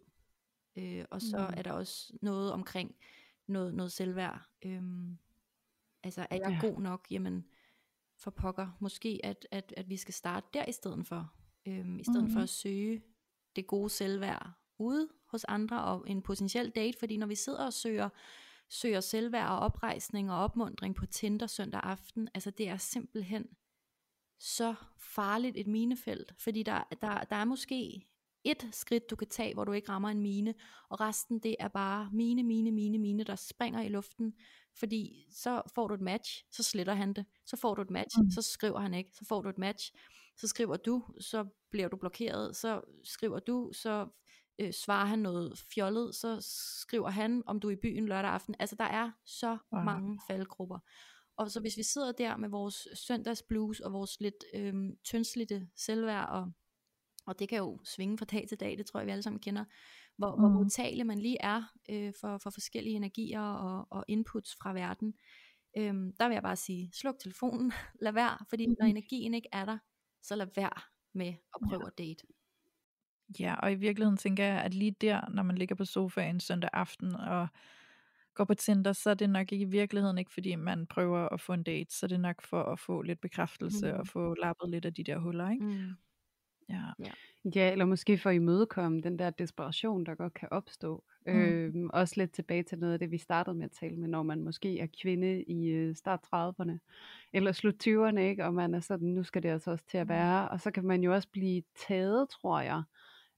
Øh, og så Mm. er der også noget omkring noget, noget selvværd. Øhm, altså er jeg Ja. god nok? Jamen for pokker, måske at, at, at vi skal starte der i stedet for. Øhm, I stedet mm-hmm. for Mhm. at søge det gode selvværd ude hos andre og en potentiel date, fordi når vi sidder og søger, søger selvværd og oprejsning og opmundring på Tinder søndag aften, altså det er simpelthen så farligt et minefelt, fordi der, der, der er måske et skridt, du kan tage, hvor du ikke rammer en mine, og resten det er bare mine, mine, mine, mine, der springer i luften, fordi så får du et match, så sletter han det, så får du et match, Mm. så skriver han ikke, så får du et match, så skriver du, så bliver du blokeret, så skriver du, så øh, svarer han noget fjollet, så skriver han, om du er i byen lørdag aften. Altså der er så Wow. mange faldgrupper. Og så hvis vi sidder der med vores søndagsblues og vores lidt øhm, tyndslidte selvværd, og, og det kan jo svinge fra dag til dag, det tror jeg vi alle sammen kender, hvor, mm. hvor Mm. modtagelig man lige er øh, for, for forskellige energier og, og inputs fra verden. Øhm, der vil jeg bare sige, sluk telefonen, lad være, fordi når Mhm. energien ikke er der, så lad være med at prøve at date. Ja, og i virkeligheden tænker jeg, at lige der, når man ligger på sofaen søndag aften og går på Tinder, så er det nok ikke i virkeligheden ikke, fordi man prøver at få en date, så er det nok for at få lidt bekræftelse Mm. og få lappet lidt af de der huller, ikke? Mm. Ja. Ja, eller måske for at imødekomme den der desperation, der godt kan opstå. Mm. Mm. Øhm, også lidt tilbage til noget af det, vi startede med at tale med, når man måske er kvinde i øh, start 30'erne, eller slut 20'erne, ikke? og man er sådan, nu skal det altså også til at Mm. være. Og så kan man jo også blive taget, tror jeg,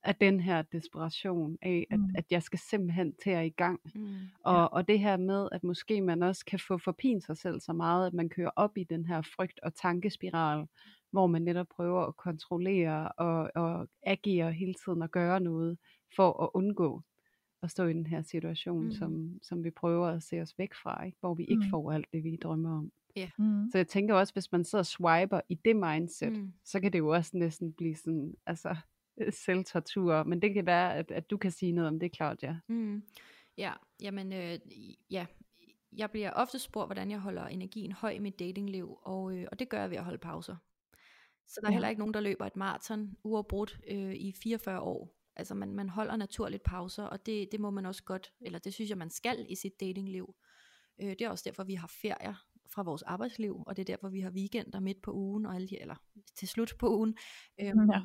af den her desperation af, at, Mm. at jeg skal simpelthen til at i gang. Mm. Og, og det her med, at måske man også kan få forpint sig selv så meget, at man kører op i den her frygt- og tankespiral, hvor man netop prøver at kontrollere og, og agere hele tiden og gøre noget for at undgå at stå i den her situation, mm. som, som vi prøver at se os væk fra, ikke? hvor vi ikke Mm. får alt det, vi drømmer om. Mm. Så jeg tænker også, hvis man sidder og swiper i det mindset, Mm. så kan det jo også næsten blive sådan, altså selvtortur. Men det kan være, at, at du kan sige noget om det, Claudia. Mm. Ja, jamen, øh, ja, jeg bliver ofte spurgt, hvordan jeg holder energien høj i mit datingliv, og, øh, og det gør jeg ved at holde pauser. Så der er Ja. heller ikke nogen, der løber et maraton uafbrudt øh, i 44 år. Altså man, man holder naturligt pauser, og det, det må man også godt, eller det synes jeg, man skal i sit datingliv. Øh, det er også derfor, vi har ferier fra vores arbejdsliv, og det er derfor, vi har weekender midt på ugen, og alle de, eller til slut på ugen. Øhm, Ja.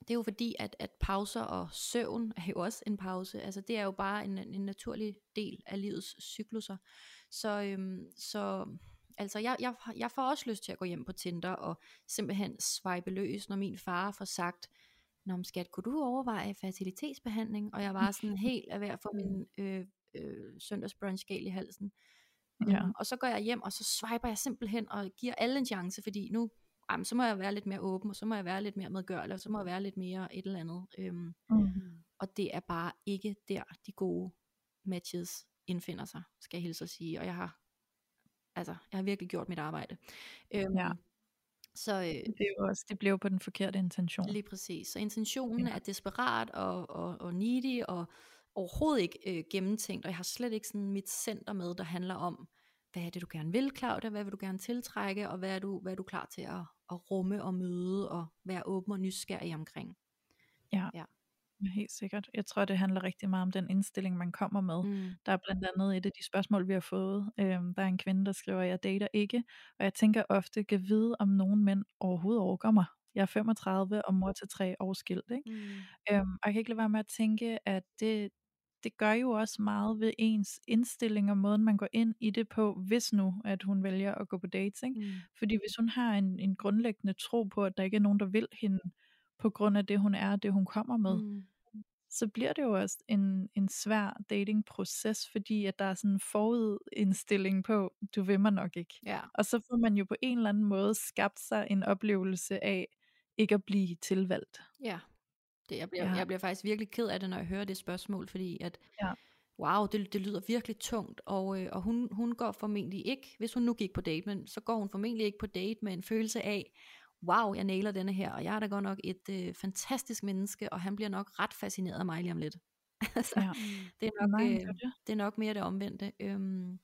Det er jo fordi, at, at pauser og søvn er jo også en pause. Altså det er jo bare en, en naturlig del af livets cykluser. Så, øhm, så altså jeg, jeg, jeg får også lyst til at gå hjem på Tinder og simpelthen swipe løs, når min far får sagt, Nå, skat, kunne du overveje fertilitetsbehandling? Og jeg var sådan helt af ved at få min øh, øh, søndagsbrunch gal i halsen. Ja. Øhm, og så går jeg hjem, og så swiper jeg simpelthen og giver alle en chance, fordi nu, jamen, så må jeg være lidt mere åben, og så må jeg være lidt mere medgørlig, og så må jeg være lidt mere et eller andet. Øhm, Mm. og det er bare ikke der, de gode matches indfinder sig, skal jeg hilse at sige. Og jeg har, altså, jeg har virkelig gjort mit arbejde. Øhm, Ja. Så øh, Det, er jo også, det blev på den forkerte intention. Lige præcis. Så intentionen Ja. er desperat og, og, og needy og overhovedet ikke øh, gennemtænkt, og jeg har slet ikke sådan mit center med, der handler om, hvad er det du gerne vil, Claudia, hvad vil du gerne tiltrække, og hvad er du, hvad er du klar til at, at rumme og møde, og være åben og nysgerrig omkring. Ja. Ja. Helt sikkert. Jeg tror, det handler rigtig meget om den indstilling, man kommer med. Mm. Der er blandt andet et af de spørgsmål, vi har fået. Øhm, der er en kvinde, der skriver, jeg dater ikke, og jeg tænker ofte, kan vide, om nogen mænd overhovedet overgår mig. Jeg er 35 og mor til tre år skilt. Ikke? Mm. Øhm, og jeg kan ikke lade være med at tænke, at det, det gør jo også meget ved ens indstilling og måden, man går ind i det på, hvis nu, at hun vælger at gå på dates. Ikke? Mm. Fordi hvis hun har en, en grundlæggende tro på, at der ikke er nogen, der vil hende, på grund af det, hun er og det, hun kommer med, Mm. så bliver det jo også en, en svær datingproces, fordi at der er sådan en forudindstilling på, du vil mig nok ikke. Ja. Og så får man jo på en eller anden måde skabt sig en oplevelse af ikke at blive tilvalgt. Ja. Det, jeg, bliver, Ja. jeg bliver faktisk virkelig ked af det, når jeg hører det spørgsmål, fordi at, Ja. wow, det, det lyder virkelig tungt, og, øh, og hun, hun går formentlig ikke, hvis hun nu gik på date, men så går hun formentlig ikke på date med en følelse af, wow, jeg nailer denne her, og jeg er da godt nok et øh, fantastisk menneske, og han bliver nok ret fascineret af mig lige om lidt. altså, Ja. det, er nok, øh, det. det er nok mere det omvendte. Øhm,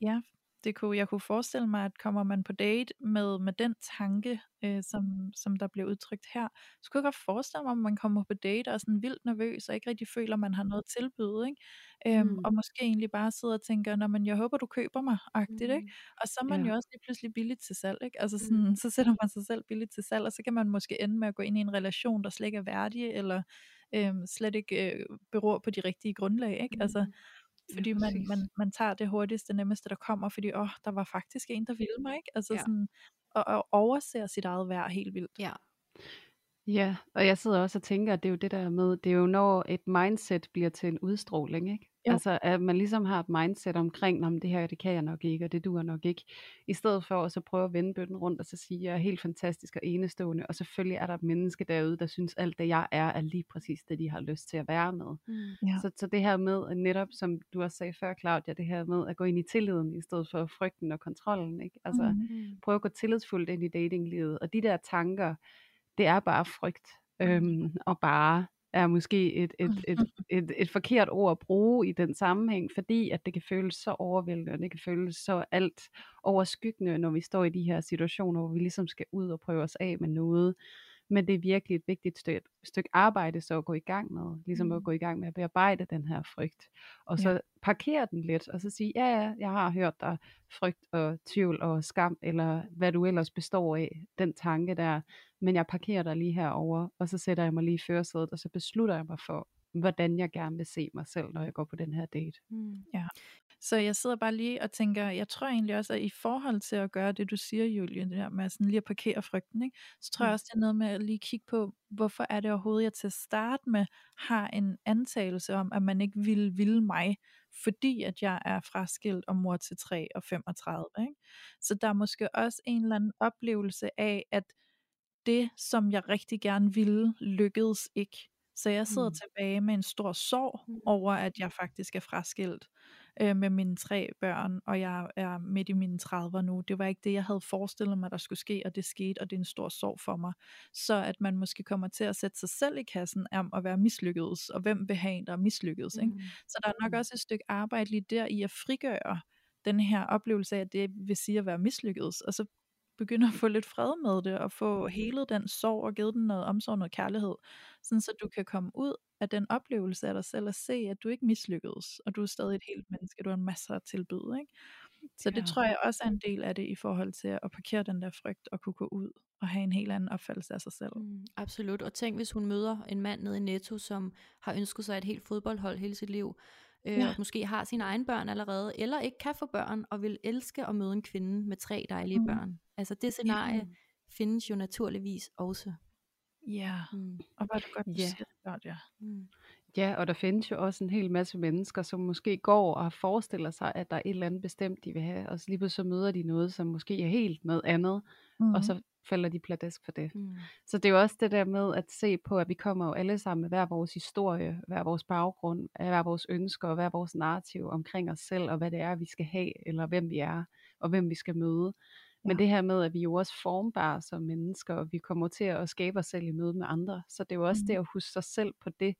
Ja, det kunne, jeg kunne forestille mig, at kommer man på date med, med den tanke, øh, som, som der bliver udtrykt her, så kunne jeg godt forestille mig, at man kommer på date og er sådan vildt nervøs, og ikke rigtig føler, at man har noget at tilbyde, ikke? Øhm, Mm. og måske egentlig bare sidder og tænker, Nå, men jeg håber, du køber mig, agtigt, ikke? mm, Og så er man Ja. jo også lige pludselig billig til salg, ikke? Altså Mm. sådan, så sætter man sig selv billigt til salg, og så kan man måske ende med at gå ind i en relation, der slet ikke er værdig, eller øhm, slet ikke øh, beror på de rigtige grundlag, ikke? Altså, mm, fordi Ja, man, man, man tager det hurtigste, nemmeste, der kommer, fordi åh, der var faktisk en, der ville mig, ikke? Altså Ja. sådan, og, og overser sit eget værd helt vildt. ja. Ja, og jeg sidder også og tænker, at det er jo det der med, det er jo når et mindset bliver til en udstråling, ikke? Jo. Altså at man ligesom har et mindset omkring, om det her, det kan jeg nok ikke, og det duer nok ikke. I stedet for at så prøve at vende bøtten rundt og så sige, jeg er helt fantastisk og enestående, og selvfølgelig er der et menneske derude, der synes alt det jeg er, er lige præcis det, de har lyst til at være med. Mm, Ja. Så, så det her med, netop som du også sagde før, Claudia, det her med at gå ind i tilliden, i stedet for frygten og kontrollen, ikke? Altså, mm, prøve at gå tillidsfuldt ind i datinglivet. Og de der tanker, det er bare frygt. Øhm, og bare er måske et, et, et, et, et forkert ord at bruge i den sammenhæng, fordi at det kan føles så overvældende, og det kan føles så alt overskyggende, når vi står i de her situationer, hvor vi ligesom skal ud og prøve os af med noget. Men det er virkelig et vigtigt stykke, stykke arbejde så at gå i gang med, ligesom at Mm. gå i gang med at bearbejde den her frygt. Og så parkere den lidt, og så sige, ja ja, jeg har hørt dig frygt og tvivl og skam, eller hvad du ellers består af, den tanke der, men jeg parkerer dig lige herover og så sætter jeg mig lige i førersædet, og så beslutter jeg mig for, hvordan jeg gerne vil se mig selv, når jeg går på den her date. mm, Så jeg sidder bare lige og tænker, jeg tror egentlig også, at i forhold til at gøre det, du siger, Julie, det der med sådan lige at parkere frygten, ikke? så tror jeg Mm. også, det er noget med at lige kigge på, hvorfor er det overhovedet, jeg til at starte med har en antagelse om, at man ikke vil ville mig, fordi at jeg er fraskilt og mor til 3 og 35. Ikke? Så der er måske også en eller anden oplevelse af, at det, som jeg rigtig gerne ville, lykkedes ikke. Så jeg sidder Mm. tilbage med en stor sorg Mm. over, at jeg faktisk er fraskilt øh, med mine tre børn, og jeg er midt i mine 30'er nu. Det var ikke det, jeg havde forestillet mig, der skulle ske, og det skete, og det er en stor sorg for mig. Så at man måske kommer til at sætte sig selv i kassen om at være mislykkedes, og hvem vil have en, der er mislykkedes. Ikke? mm, Så der er nok også et stykke arbejde lige der i at frigøre den her oplevelse af, at det vil sige at være mislykkedes, og så begynde at få lidt fred med det, og få helet den sorg og givet den noget omsorg, noget kærlighed, sådan så du kan komme ud af den oplevelse af dig selv og se, at du ikke mislykkedes, og du er stadig et helt menneske, du har en masse at tilbyde. Ikke? Så det Ja. tror jeg også er en del af det i forhold til at parkere den der frygt og kunne gå ud og have en helt anden opfattelse af sig selv. Mm, absolut. Og tænk, hvis hun møder en mand nede i Netto, som har ønsket sig et helt fodboldhold hele sit liv, øh, Ja. og måske har sine egne børn allerede, eller ikke kan få børn, og vil elske at møde en kvinde med tre dejlige Mm. børn. Altså det scenarie findes jo naturligvis også. Ja, Mm, og hvor er det godt, du Ja. siger det godt, ja. mm, Ja, og der findes jo også en hel masse mennesker, som måske går og forestiller sig, at der er et eller andet bestemt, de vil have, og så lige pludselig så møder de noget, som måske er helt noget andet, Mm. og så falder de pladask for det. mm, Så det er jo også det der med at se på, at vi kommer jo alle sammen med hver vores historie, hver vores baggrund, hver vores ønsker og hver vores narrativ omkring os selv, og hvad det er, vi skal have, eller hvem vi er, og hvem vi skal møde. Men Ja. det her med, at vi jo også formbare som mennesker, og vi kommer til at skabe os selv i møde med andre. Så det er jo også Mhm. det at huske sig selv på det,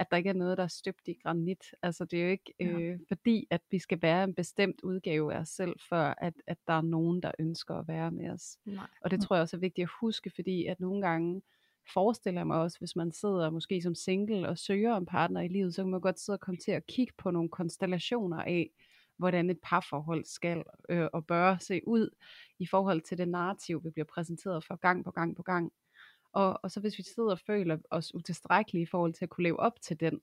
at der ikke er noget, der er støbt i granit. Altså det er jo ikke Ja. øh, fordi, at vi skal være en bestemt udgave af os selv, før at, at der er nogen, der ønsker at være med os. nej. Og det Mm. tror jeg også er vigtigt at huske, fordi at nogle gange forestiller jeg mig også, hvis man sidder måske som single og søger en partner i livet, så kan man godt sidde og komme til at kigge på nogle konstellationer af, hvordan et parforhold skal øh, og bør se ud i forhold til det narrativ, vi bliver præsenteret for gang på gang på gang. Og, og så hvis vi sidder og føler os utilstrækkelige i forhold til at kunne leve op til den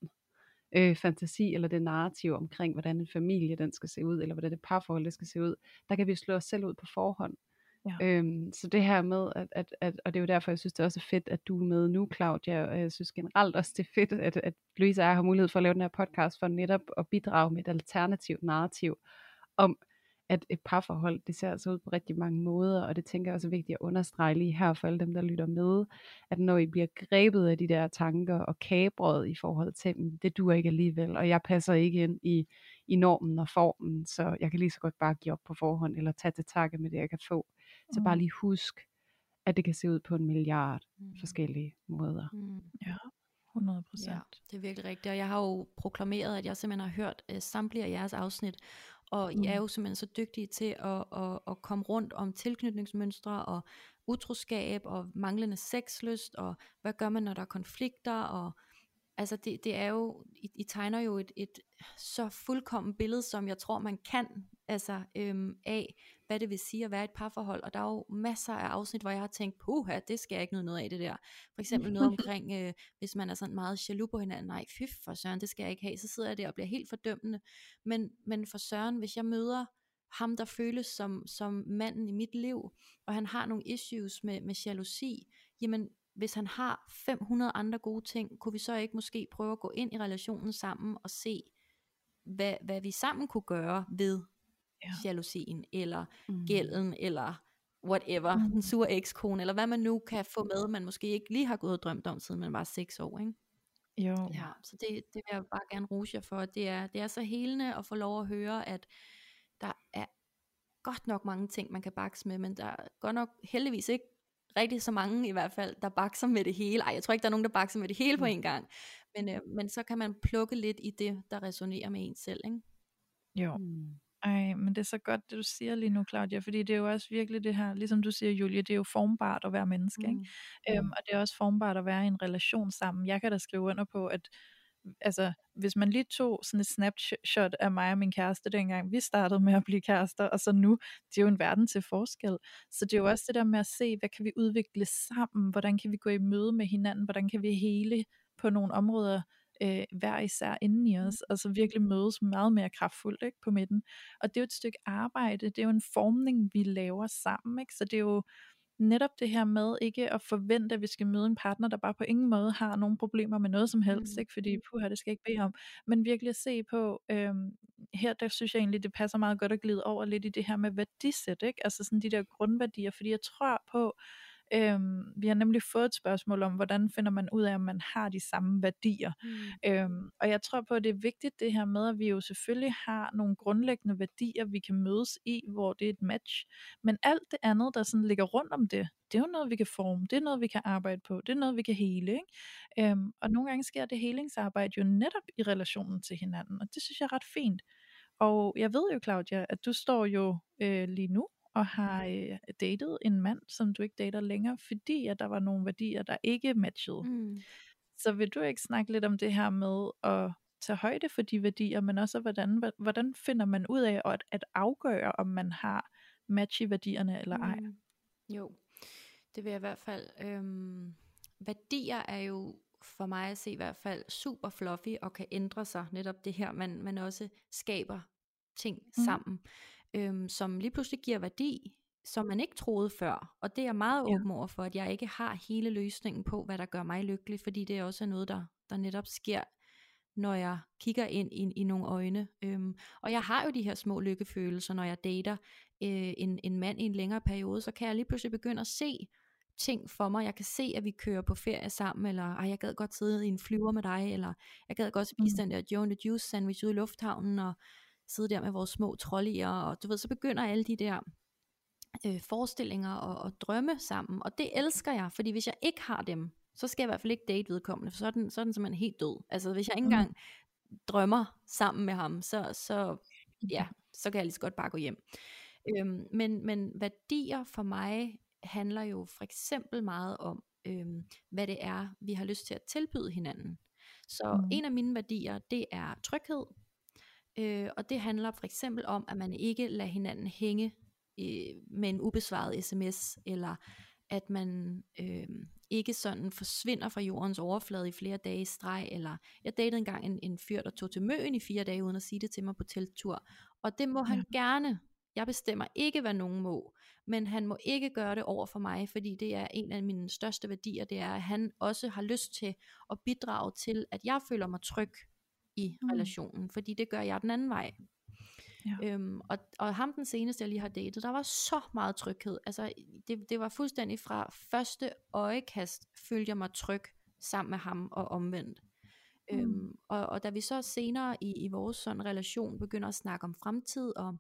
øh, fantasi eller det narrativ omkring, hvordan en familie den skal se ud, eller hvordan et parforhold det skal se ud, der kan vi slå os selv ud på forhånd. Ja. Øhm, så det her med, at, at, at, og det er jo derfor, jeg synes, det er også fedt, at du er med nu, Claudia, og jeg synes generelt også, det er fedt, at, at Louise og jeg har mulighed for at lave den her podcast, for netop at bidrage med et alternativt narrativ om, at et parforhold, det ser altså ud på rigtig mange måder, og det tænker jeg også er vigtigt at understrege lige her for alle dem, der lytter med, at når I bliver grebet af de der tanker og kabret i forhold til, "Men det duer ikke alligevel, og jeg passer ikke ind i, i normen og formen, så jeg kan lige så godt bare give op på forhånd, eller tage til takke med det, jeg kan få. Så bare Mm. lige husk, at det kan se ud på en milliard Mm, forskellige måder. mm. Ja. 100 procent. Ja, det er virkelig rigtigt, og jeg har jo proklameret, at jeg simpelthen har hørt uh, samtlige af jeres afsnit, og mm. I er jo simpelthen så dygtige til at, at, at komme rundt om tilknytningsmønstre og utroskab og manglende sexlyst, og hvad gør man, når der er konflikter, og altså det, det er jo, I, I tegner jo et, et så fuldkommen billede, som jeg tror, man kan, altså øhm, af, hvad det vil sige at være et parforhold, og der er jo masser af afsnit, hvor jeg har tænkt, puha, det skal jeg ikke noget af det der. For eksempel noget omkring, øh, hvis man er sådan meget jaloux på hinanden, nej, fy for søren, det skal jeg ikke have, så sidder jeg der og bliver helt fordømmende. Men, men for søren, hvis jeg møder ham, der føles som, som manden i mit liv, og han har nogle issues med, med jalousi, jamen hvis han har 500 andre gode ting, kunne vi så ikke måske prøve at gå ind i relationen sammen og se, hvad, hvad vi sammen kunne gøre ved ja. jalousien, eller mm. gælden, eller whatever, mm. den sure ekskone, eller hvad man nu kan få med, man måske ikke lige har gået og drømt om, siden man var 6 år, ikke? Jo. Ja, så det, det vil jeg bare gerne rose jer for. Det er, det er så helende at få lov at høre, at der er godt nok mange ting, man kan bakse med, men der er godt nok heldigvis ikke rigtig så mange i hvert fald, der bakser med det hele. Ej, jeg tror ikke, der er nogen, der bakser med det hele på mm. en gang. Men, øh, men så kan man plukke lidt i det, der resonerer med en selv, ikke? Jo. Mm. Ej, men det er så godt, det du siger lige nu, Claudia, fordi det er jo også virkelig det her, ligesom du siger, Julia, det er jo formbart at være menneske, mm. ikke? Øhm, mm. og det er også formbart at være i en relation sammen. Jeg kan da skrive under på, at altså, hvis man lige tog sådan et snapshot af mig og min kæreste dengang vi startede med at blive kærester, og så nu, det er jo en verden til forskel. Så det er jo også det der med at se, hvad kan vi udvikle sammen, hvordan kan vi gå i møde med hinanden, hvordan kan vi hele på nogle områder øh, hver især inden i os, og så virkelig mødes meget mere kraftfuldt ikke, på midten. Og det er jo et stykke arbejde, det er jo en formning, vi laver sammen, ikke? så det er jo netop det her med ikke at forvente, at vi skal møde en partner, der bare på ingen måde har nogen problemer med noget som helst, mm. ikke? fordi puha, det skal ikke bede om, men virkelig at se på, øhm, her der synes jeg egentlig, det passer meget godt at glide over lidt i det her med værdisæt, ikke? altså sådan de der grundværdier, fordi jeg tror på, Øhm, vi har nemlig fået et spørgsmål om, hvordan finder man ud af, om man har de samme værdier. Mm. Øhm, og jeg tror på, at det er vigtigt det her med, at vi jo selvfølgelig har nogle grundlæggende værdier, vi kan mødes i, hvor det er et match. Men alt det andet, der sådan ligger rundt om det, det er jo noget, vi kan forme, det er noget, vi kan arbejde på, det er noget, vi kan hele. Ikke? Øhm, og nogle gange sker det helingsarbejde jo netop i relationen til hinanden, og det synes jeg er ret fint. Og jeg ved jo, Claudia, at du står jo øh, lige nu og har øh, datet en mand, som du ikke dater længere, fordi at der var nogle værdier, der ikke matchede. Mm. Så vil du ikke snakke lidt om det her med at tage højde for de værdier, men også hvordan, hvordan finder man ud af at, at afgøre, om man har match i værdierne eller ej? Mm. Jo, det vil jeg i hvert fald. Øhm, værdier er jo for mig at se i hvert fald super fluffy og kan ændre sig. Netop det her, man, man også skaber ting mm. sammen øhm, som lige pludselig giver værdi, som man ikke troede før. Og det er jeg meget ja. åben over for, at jeg ikke har hele løsningen på, hvad der gør mig lykkelig, fordi det er også noget, der, der netop sker, når jeg kigger ind i, i nogle øjne. Øhm, og jeg har jo de her små lykkefølelser, når jeg dater øh, en, en mand i en længere periode, så kan jeg lige pludselig begynde at se ting for mig. Jeg kan se, at vi kører på ferie sammen, eller Ej, jeg gad godt sidde i en flyver med dig, eller jeg gad godt spise mm. den der Joe the Juice sandwich ude i lufthavnen, og sidde der med vores små trollier, og du ved, så begynder alle de der øh, forestillinger og, og drømme sammen, og det elsker jeg, fordi hvis jeg ikke har dem, så skal jeg i hvert fald ikke date vedkommende, for så er den, så er den simpelthen helt død. Altså hvis jeg ikke mm. engang drømmer sammen med ham, så, så, ja, så kan jeg lige så godt bare gå hjem. Øhm, men, men værdier for mig handler jo for eksempel meget om, øhm, hvad det er, vi har lyst til at tilbyde hinanden. Så mm. en af mine værdier, det er tryghed, Øh, og det handler for eksempel om, at man ikke lader hinanden hænge øh, med en ubesvaret sms, eller at man øh, ikke sådan forsvinder fra jordens overflade i flere dage i streg, eller jeg datede engang en, en fyr, der tog til Møen i fire dage, uden at sige det til mig på teltur, og det må han ja. gerne, jeg bestemmer ikke, hvad nogen må, men han må ikke gøre det over for mig, fordi det er en af mine største værdier, det er, at han også har lyst til at bidrage til, at jeg føler mig tryg i mm. relationen, fordi det gør jeg den anden vej. Ja. Øhm, og, og ham den seneste jeg lige har datet, der var så meget tryghed. Altså det, det var fuldstændig fra første øjekast følte jeg mig tryg sammen med ham og omvendt. Mm. Øhm, og, og da vi så senere i, i vores sådan relation begynder at snakke om fremtid og,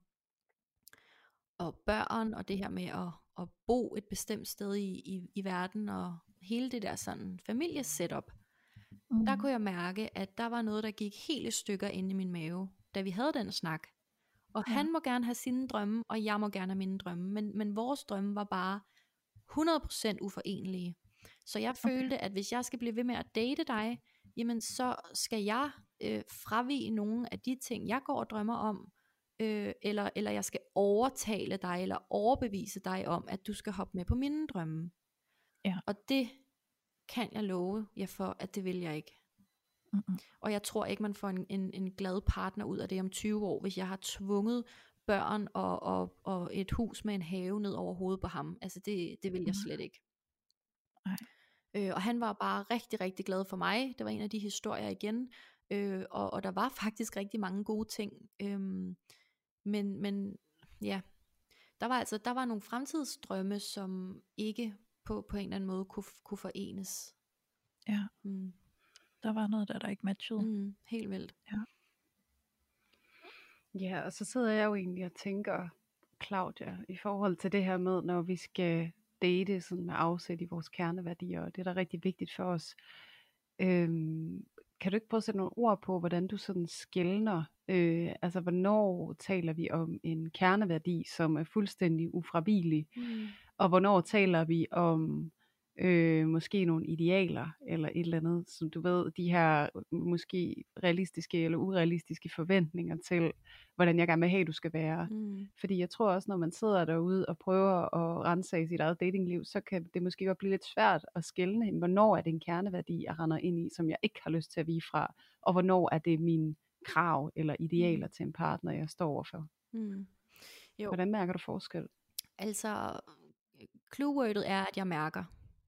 og børn og det her med at, at bo et bestemt sted i, i, i verden og hele det der sådan familiesetup, mm. der kunne jeg mærke, at der var noget, der gik helt i stykker inde i min mave, da vi havde den snak. Og ja. han må gerne have sine drømme, og jeg må gerne have mine drømme. Men, men vores drømme var bare 100% uforenelige. Så jeg okay. følte, at hvis jeg skal blive ved med at date dig, jamen så skal jeg øh, fravige nogle af de ting, jeg går og drømmer om, øh, eller, eller jeg skal overtale dig, eller overbevise dig om, at du skal hoppe med på mine drømme. Ja. Og det kan jeg love jer for, at det vil jeg ikke. Mm-hmm. Og jeg tror ikke, man får en, en, en glad partner ud af det om 20 år, hvis jeg har tvunget børn og, og, og et hus med en have ned over hovedet på ham. Altså det, det vil jeg slet ikke. Nej. Øh, og han var bare rigtig, rigtig glad for mig. Det var en af de historier igen. Øh, og, og der var faktisk rigtig mange gode ting. Øh, men, men ja, der var altså der var nogle fremtidsdrømme, som ikke på, på en eller anden måde kunne, kunne forenes. Ja. Mm. Der var noget der, der ikke matchede. Mm, helt vildt. Ja. Ja, og så sidder jeg jo egentlig og tænker, Claudia, i forhold til det her med, når vi skal date sådan med afsæt i vores kerneværdier, og det er da rigtig vigtigt for os. Øhm, kan du ikke prøve at sætte nogle ord på, hvordan du sådan skældner, øh, altså hvornår taler vi om en kerneværdi, som er fuldstændig ufravillig, mm. Og hvornår taler vi om øh, måske nogle idealer, eller et eller andet, som du ved, de her måske realistiske eller urealistiske forventninger til, hvordan jeg gerne vil have, du skal være. Mm. Fordi jeg tror også, når man sidder derude og prøver at rense sit eget datingliv, så kan det måske godt blive lidt svært at skælne, hvornår er det en kerneværdi, jeg render ind i, som jeg ikke har lyst til at vige fra, og hvornår er det min krav eller idealer mm. til en partner, jeg står overfor. Mm. Jo. Hvordan mærker du forskel? Altså, cluewordet er, at jeg mærker.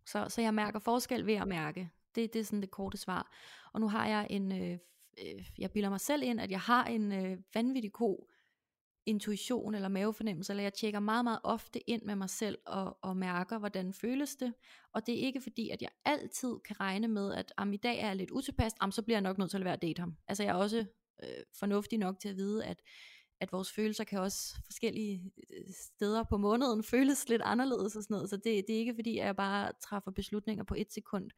Så, så jeg mærker forskel ved at mærke. Det, det er sådan det korte svar. Og nu har jeg en, øh, øh, jeg bilder mig selv ind, at jeg har en øh, vanvittig god intuition eller mavefornemmelse, eller jeg tjekker meget, meget ofte ind med mig selv og, og mærker, hvordan føles det. Og det er ikke fordi, at jeg altid kan regne med, at om i dag er jeg lidt utilpas, am, så bliver jeg nok nødt til at være at date ham. Altså jeg er også øh, fornuftig nok til at vide, at at vores følelser kan også forskellige øh, steder på måneden føles lidt anderledes og sådan noget. Så det, det er ikke fordi, at jeg bare træffer beslutninger på et sekund.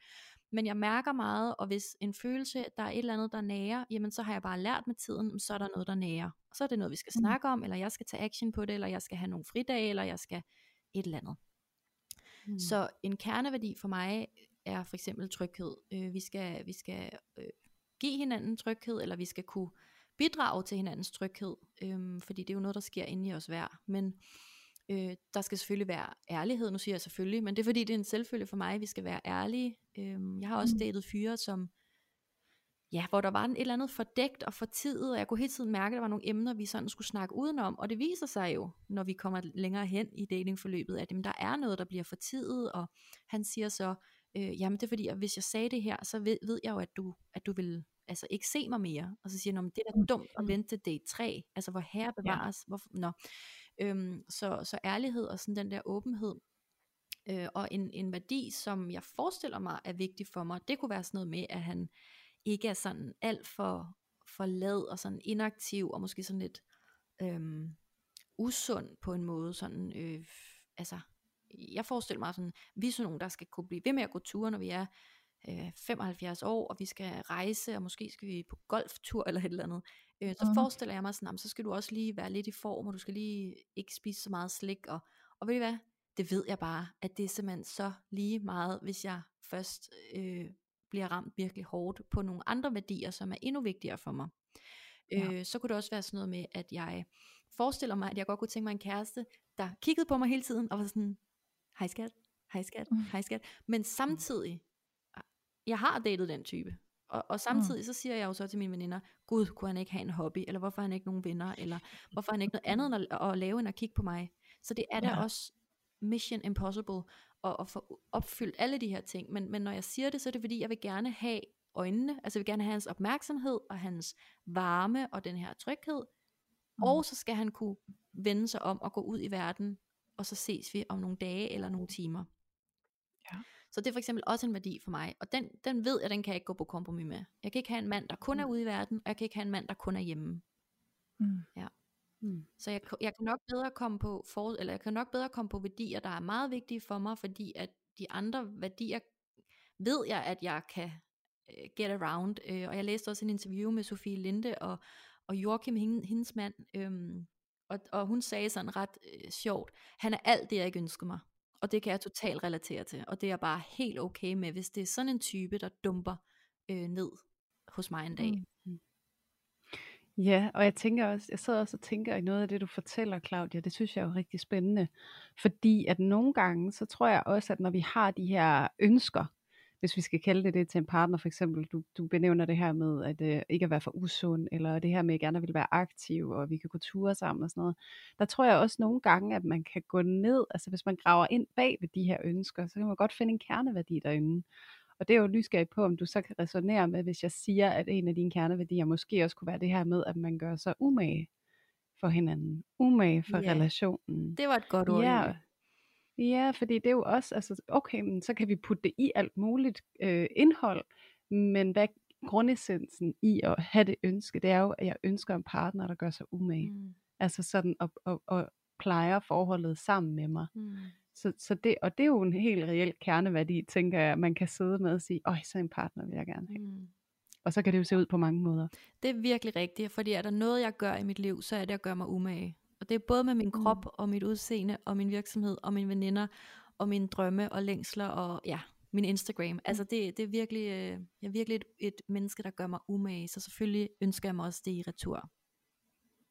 Men jeg mærker meget, og hvis en følelse, der er et eller andet, der nærer, jamen så har jeg bare lært med tiden, så er der noget, der nærer. Og så er det noget, vi skal mm. snakke om, eller jeg skal tage action på det, eller jeg skal have nogle fridage, eller jeg skal et eller andet. Mm. Så en kerneværdi for mig er for eksempel tryghed. Øh, vi skal, vi skal øh, give hinanden tryghed, eller vi skal kunne bidrage til hinandens tryghed, øhm, fordi det er jo noget, der sker inde i os hver. Men øh, der skal selvfølgelig være ærlighed, nu siger jeg selvfølgelig, men det er fordi, det er en selvfølge for mig, at vi skal være ærlige. Øhm, jeg har også mm. datet fyre, som ja, hvor der var et eller andet fordækt og fortidet, og jeg kunne hele tiden mærke, at der var nogle emner, vi sådan skulle snakke udenom, og det viser sig jo, når vi kommer længere hen i datingforløbet, at jamen, der er noget, der bliver fortidet, og han siger så, øh, jamen det er fordi, at hvis jeg sagde det her, så ved, ved jeg jo, at du, at du vil altså ikke se mig mere. Og så siger han, det er da dumt at vente til day 3, altså hvor herre bevares. Ja. Hvor, nå. Øhm, så, så ærlighed og sådan den der åbenhed, øh, og en, en værdi, som jeg forestiller mig er vigtig for mig, det kunne være sådan noget med, at han ikke er sådan alt for, for lad og sådan inaktiv, og måske sådan lidt øhm, usund på en måde, sådan, øh, altså, jeg forestiller mig sådan, vi er sådan nogen, der skal kunne blive ved med at gå ture, når vi er øh, 75 år, og vi skal rejse, og måske skal vi på golftur eller et eller andet, øh, så mm. forestiller jeg mig sådan, så skal du også lige være lidt i form, og du skal lige ikke spise så meget slik, og, og ved du hvad, det ved jeg bare, at det er simpelthen så lige meget, hvis jeg først øh, bliver ramt virkelig hårdt på nogle andre værdier, som er endnu vigtigere for mig. Ja. Øh, så kunne det også være sådan noget med, at jeg forestiller mig, at jeg godt kunne tænke mig en kæreste, der kiggede på mig hele tiden, og var sådan, hej skat, hej skat, mm. hej skat, men samtidig jeg har datet den type. Og, og samtidig mm. så siger jeg jo så til mine veninder, gud, kunne han ikke have en hobby, eller hvorfor har han ikke nogen venner, eller hvorfor har han ikke noget andet end at, at lave end at kigge på mig. Så det er da ja. også mission impossible at, at få opfyldt alle de her ting. Men, men når jeg siger det, så er det fordi, jeg vil gerne have øjnene, altså jeg vil gerne have hans opmærksomhed, og hans varme, og den her tryghed. Mm. Og så skal han kunne vende sig om og gå ud i verden, og så ses vi om nogle dage eller nogle timer. Ja. Så det er for eksempel også en værdi for mig, og den, den ved jeg, den kan jeg ikke gå på kompromis med. Jeg kan ikke have en mand, der kun er mm. ude i verden, og jeg kan ikke have en mand, der kun er hjemme. Mm. Ja. Mm. Så jeg, jeg kan nok bedre komme på for, eller jeg kan nok bedre komme på værdier, der er meget vigtige for mig, fordi at de andre værdier ved jeg, at jeg kan øh, get around. Øh, og jeg læste også en interview med Sofie Linde og, og Joachim, hendes mand, øhm, og, og hun sagde sådan ret øh, sjovt, han er alt det, jeg ikke ønsker mig. Og det kan jeg totalt relatere til. Og det er jeg bare helt okay med, hvis det er sådan en type, der dumper øh, ned hos mig en dag. Mm. Ja, og jeg tænker også, jeg sidder også og tænker i noget af det, du fortæller, Claudia, det synes jeg er jo rigtig spændende. Fordi at nogle gange, så tror jeg også, at når vi har de her ønsker, hvis vi skal kalde det det til en partner, for eksempel, du, du benævner det her med, at øh, ikke at være for usund, eller det her med, at jeg gerne vil være aktiv, og vi kan gå ture sammen og sådan noget. Der tror jeg også nogle gange, at man kan gå ned, altså hvis man graver ind bag ved de her ønsker, så kan man godt finde en kerneværdi derinde. Og det er jo nysgerrig på, om du så kan resonere med, hvis jeg siger, at en af dine kerneværdier måske også kunne være det her med, at man gør sig umage for hinanden. Umage for yeah. relationen. Det var et godt ord. Ja, ja, fordi det er jo også, altså, okay, men så kan vi putte det i alt muligt øh, indhold, men hvad grundessensen i at have det ønske, det er jo, at jeg ønsker en partner, der gør sig umage. Mm. Altså sådan, og, og, og plejer forholdet sammen med mig. Mm. Så, så det, og det er jo en helt reel kerneværdi, tænker jeg, man kan sidde med og sige, åh, så en partner vil jeg gerne have. Mm. Og så kan det jo se ud på mange måder. Det er virkelig rigtigt, fordi er der noget, jeg gør i mit liv, så er det at gøre mig umage. Og det er både med min mm. krop, og mit udseende, og min virksomhed, og mine veninder, og mine drømme og længsler, og ja, min Instagram. Mm. Altså det, det er virkelig, øh, jeg er virkelig et, et menneske, der gør mig umage, så selvfølgelig ønsker jeg mig også det i retur.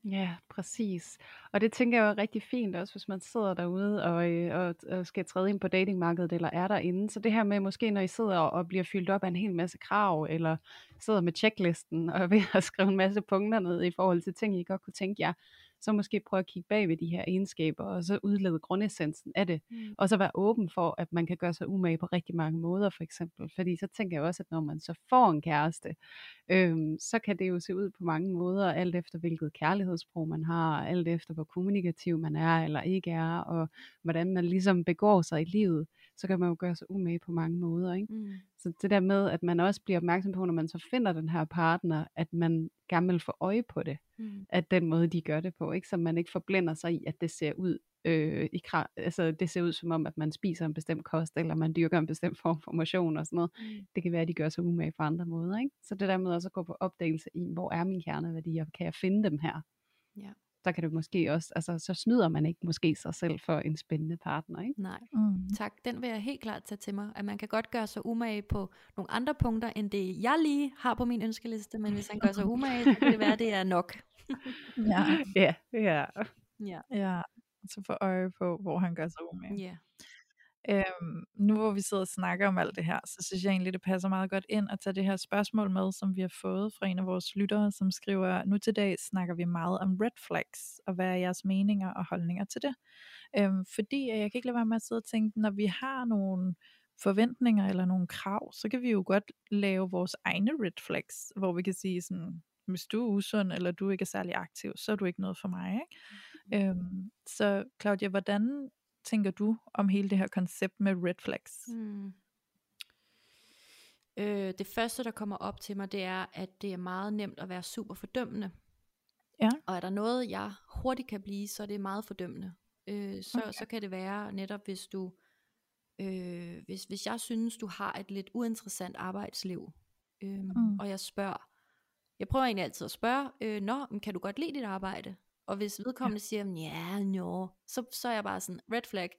Ja, præcis. Og det tænker jeg er rigtig fint også, hvis man sidder derude og, øh, og, og skal træde ind på datingmarkedet, eller er derinde. Så det her med måske, når I sidder og bliver fyldt op af en hel masse krav, eller sidder med checklisten og er ved at skrive en masse punkter ned i forhold til ting, I godt kunne tænke jer, så måske prøve at kigge bag ved de her egenskaber, og så udlede grundessensen af det. Mm. Og så være åben for, at man kan gøre sig umage på rigtig mange måder, for eksempel. Fordi så tænker jeg også, at når man så får en kæreste, øhm, så kan det jo se ud på mange måder, alt efter hvilket kærlighedssprog man har, alt efter hvor kommunikativ man er eller ikke er, og hvordan man ligesom begår sig i livet, så kan man jo gøre sig umage på mange måder. Ikke? Mm. Så det der med, at man også bliver opmærksom på, når man så finder den her partner, at man gerne vil få øje på det, mm. at den måde, de gør det på, ikke? så man ikke forblænder sig i, at det ser ud øh, i altså det ser ud som om, at man spiser en bestemt kost, eller man dyrker en bestemt form for motion og sådan noget. Mm. Det kan være, at de gør sig umage på andre måder. Ikke? Så det der med også at gå på opdagelse i, hvor er mine kerneværdier, kan jeg finde dem her? Ja der kan det måske også, altså så snyder man ikke måske sig selv for en spændende partner, ikke? Nej, mm. tak. Den vil jeg helt klart tage til mig, at man kan godt gøre sig umage på nogle andre punkter, end det jeg lige har på min ønskeliste, men hvis han gør sig umage, så kan det være, det er nok. ja. ja, ja. Ja. ja. Så få øje på, hvor han gør sig umage. Ja. Øhm, nu hvor vi sidder og snakker om alt det her, så synes jeg egentlig, det passer meget godt ind at tage det her spørgsmål med, som vi har fået fra en af vores lyttere, som skriver, nu til dag snakker vi meget om red flags, og hvad er jeres meninger og holdninger til det? Øhm, fordi jeg kan ikke lade være med at sidde og tænke, når vi har nogle forventninger eller nogle krav, så kan vi jo godt lave vores egne red flags, hvor vi kan sige sådan, hvis du er usund, eller du ikke er særlig aktiv, så er du ikke noget for mig. Ikke? Mm. Øhm, så Claudia, hvordan tænker du om hele det her koncept med red flags? Mm. Øh, det første, der kommer op til mig, det er, at det er meget nemt at være super fordømmende. Ja. Og er der noget, jeg hurtigt kan blive, så er det meget fordømmende. Øh, så, okay. så kan det være netop, hvis du, øh, hvis, hvis jeg synes, du har et lidt uinteressant arbejdsliv, øh, mm. og jeg spørger, jeg prøver egentlig altid at spørge, øh, nå, kan du godt lide dit arbejde? Og hvis vedkommende ja. siger, ja, jo, så, så er jeg bare sådan, red flag.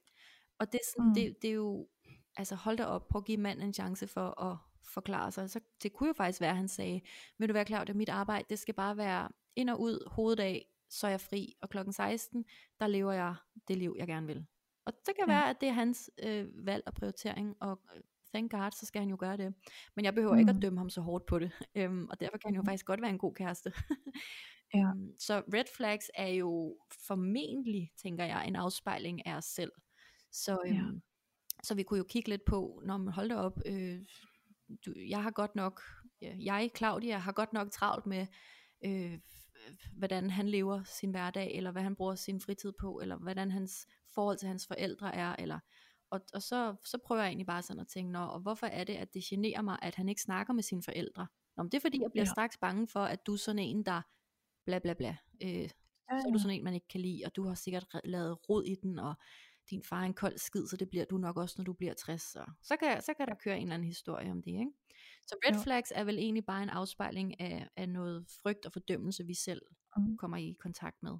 Og det er, sådan, mm. det, det er jo, altså hold da op, på at give manden en chance for at forklare sig. Så det kunne jo faktisk være, at han sagde, vil du være klar, at mit arbejde, det skal bare være ind og ud, hoveddag, så er jeg fri, og klokken 16, der lever jeg det liv, jeg gerne vil. Og det kan ja. være, at det er hans øh, valg og prioritering, og øh, thank God, så skal han jo gøre det. Men jeg behøver mm. ikke at mm. dømme ham så hårdt på det, øhm, og derfor kan han jo mm. faktisk godt være en god kæreste. Ja. Um, så red flags er jo formentlig, tænker jeg, en afspejling af os selv. Så, øhm, ja. så vi kunne jo kigge lidt på, når man holder op, øh, du, jeg har godt nok, jeg, Claudia, har godt nok travlt med, øh, hvordan han lever sin hverdag, eller hvad han bruger sin fritid på, eller hvordan hans forhold til hans forældre er, eller og, og så, så prøver jeg egentlig bare sådan at tænke, Nå, og hvorfor er det, at det generer mig, at han ikke snakker med sine forældre? Nå, men det er fordi, jeg bliver ja. straks bange for, at du er sådan en, der bla bla bla. Øh, så er du sådan en, man ikke kan lide, og du har sikkert lavet rod i den, og din far er en kold skid, så det bliver du nok også, når du bliver 60. Så, så, kan, så kan der køre en eller anden historie om det. Ikke? Så red Jo. flags er vel egentlig bare en afspejling af, af noget frygt og fordømmelse, vi selv Mm. kommer i kontakt med.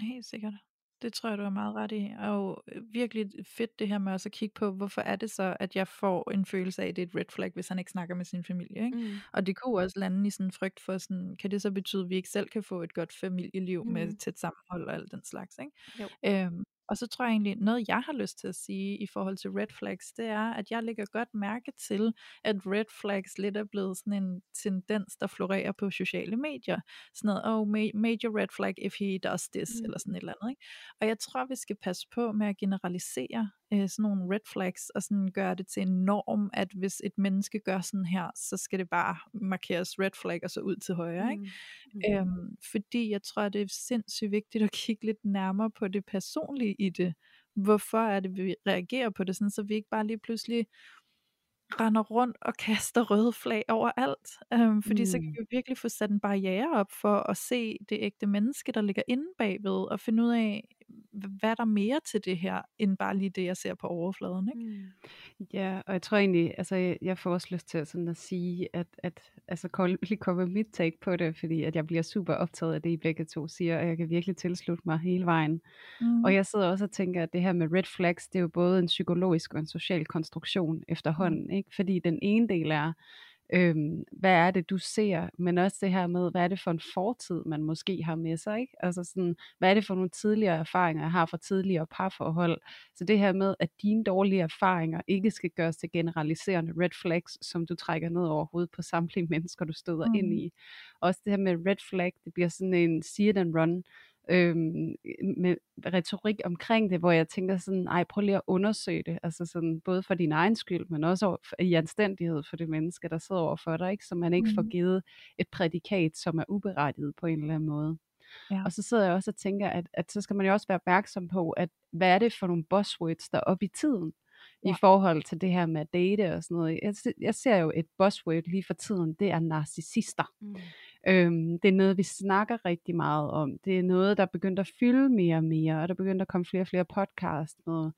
Helt sikkert. Det tror jeg, du har meget ret i. Og øh, virkelig fedt det her med også at kigge på, hvorfor er det så, at jeg får en følelse af, at det er et red flag, hvis han ikke snakker med sin familie. Ikke? Mm. Og det kunne også lande i sådan en frygt for, sådan, kan det så betyde, at vi ikke selv kan få et godt familieliv mm. med tæt sammenhold og alt den slags. Ikke? Jo. Øhm, og så tror jeg egentlig, noget jeg har lyst til at sige i forhold til red flags, det er, at jeg lægger godt mærke til, at red flags lidt er blevet sådan en tendens, der florerer på sociale medier. Sådan noget, oh, ma- major red flag if he does this, mm. Mm. eller sådan et eller andet. Ikke? Og jeg tror, vi skal passe på med at generalisere øh, sådan nogle red flags, og sådan gøre det til en norm, at hvis et menneske gør sådan her, så skal det bare markeres red flag, og så ud til højre. Ikke? Mm. Øhm, fordi jeg tror, det er sindssygt vigtigt at kigge lidt nærmere på det personlige i det. Hvorfor er det, vi reagerer på det, sådan, så vi ikke bare lige pludselig render rundt og kaster røde flag overalt. Øhm, fordi mm. så kan Mm. vi virkelig få sat en barriere op for at se det ægte menneske, der ligger inde bagved, og finde ud af, hvad er der mere til det her, end bare lige det, jeg ser på overfladen. Ikke? Mm. Ja, og jeg tror egentlig, altså jeg, jeg får også lyst til sådan at sige, at, at altså kom- lige komme med mit take på det, fordi at jeg bliver super optaget af det, I begge to siger, og jeg kan virkelig tilslutte mig hele vejen. Mm. Og jeg sidder også og tænker, at det her med red flags, det er jo både en psykologisk og en social konstruktion efterhånden, ikke? Fordi den ene del er, øhm, hvad er det, du ser, men også det her med, hvad er det for en fortid, man måske har med sig, ikke? Altså sådan, hvad er det for nogle tidligere erfaringer, jeg har fra tidligere parforhold? Så det her med, at dine dårlige erfaringer ikke skal gøres til generaliserende red flags, som du trækker ned over hovedet på samtlige mennesker, du støder mm. ind i. Også det her med red flag, det bliver sådan en see it and run, øhm, med retorik omkring det, hvor jeg tænker sådan, ej, prøv lige at undersøge det, altså sådan, både for din egen skyld, men også i anstændighed for det menneske, der sidder over for dig, ikke? så man ikke mm. får givet et prædikat, som er uberettiget på en eller anden måde. Ja. Og så sidder jeg også og tænker, at, at så skal man jo også være opmærksom på, at hvad er det for nogle buzzwords, der er op i tiden, Ja. i forhold til det her med at date og sådan noget. Jeg, jeg ser jo et buzzword lige for tiden, det er narcissister. Mm. Øhm, det er noget, vi snakker rigtig meget om. Det er noget, der begyndte at fylde mere og mere, og der begyndte at komme flere og flere podcast med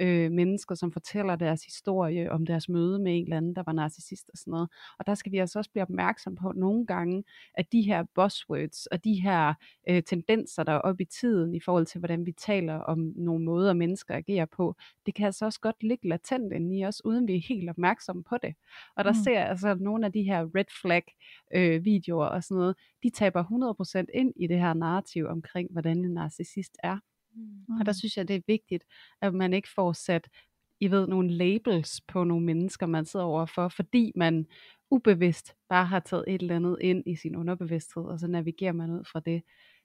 øh, mennesker, som fortæller deres historie om deres møde med en eller anden, der var narcissist og sådan noget. Og der skal vi altså også blive opmærksom på nogle gange, at de her buzzwords og de her øh, tendenser, der er oppe i tiden i forhold til, hvordan vi taler om nogle måder, mennesker agerer på, det kan altså også godt ligge latent inde i os, uden vi er helt opmærksomme på det. Og der Mm. ser jeg altså nogle af de her red flag øh, videoer og sådan noget, de taber 100% ind i det her narrativ omkring, hvordan en narcissist er. Mm. Og der Mm. synes jeg, det er vigtigt, at man ikke får sat, I ved, nogle labels på nogle mennesker, man sidder overfor, fordi man ubevidst bare har taget et eller andet ind i sin underbevidsthed, og så navigerer man ud fra det.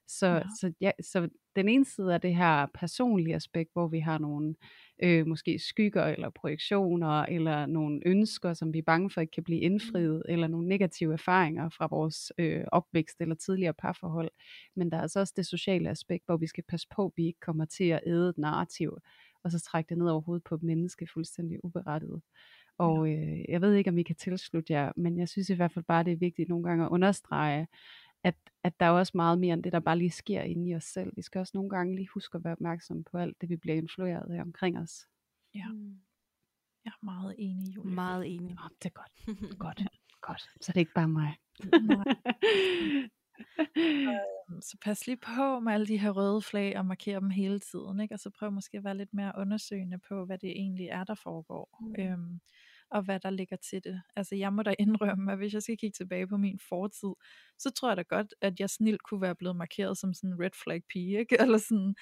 Så, Ja. så, ja, så den ene side er det her personlige aspekt, hvor vi har nogle øh, måske skygger eller projektioner, eller nogle ønsker, som vi er bange for ikke kan blive indfriet, eller nogle negative erfaringer fra vores øh, opvækst eller tidligere parforhold. Men der er altså også det sociale aspekt, hvor vi skal passe på, at vi ikke kommer til at æde et narrativ, og så trække det ned over hovedet på et menneske fuldstændig uberettiget. Og øh, jeg ved ikke, om I kan tilslutte jer, men jeg synes i hvert fald bare, det er vigtigt nogle gange at understrege, at, at der er også meget mere end det, der bare lige sker inde i os selv. Vi skal også nogle gange lige huske at være opmærksomme på alt det, vi bliver influeret af omkring os. Ja. Mm. Jeg er meget enig, Julie. Meget enig. Oh, det er godt, godt, godt. Så det er ikke bare mig. Øhm, Så pas lige på med alle de her røde flag og markere dem hele tiden, ikke? og så prøv måske at være lidt mere undersøgende på, hvad det egentlig er, der foregår, Mm. øhm, og hvad der ligger til det. Altså jeg må da indrømme, at hvis jeg skal kigge tilbage på min fortid, så tror jeg da godt, at jeg snilt kunne være blevet markeret som sådan en red flag pige, ikke? eller sådan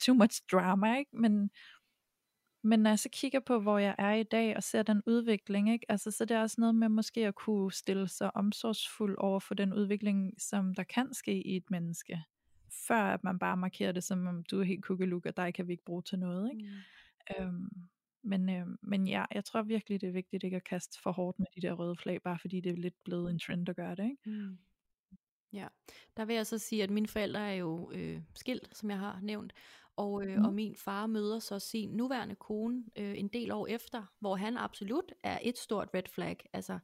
too much drama, ikke? men men når jeg så kigger på, hvor jeg er i dag, og ser den udvikling, ikke? Altså, så det er også noget med måske at kunne stille sig omsorgsfuld over for den udvikling, som der kan ske i et menneske. Før at man bare markerer det som, om du er helt kukkeluk, og dig kan vi ikke bruge til noget. Ikke? Mm. Øhm, men, øhm, men ja, jeg tror virkelig, det er vigtigt ikke at kaste for hårdt med de der røde flag, bare fordi det er lidt blevet en trend at gøre det. Ikke? Mm. Ja, der vil jeg så sige, at mine forældre er jo øh, skilt, som jeg har nævnt, og, øh, Mm. og min far møder så sin nuværende kone øh, en del år efter, hvor han absolut er et stort red flag. Altså,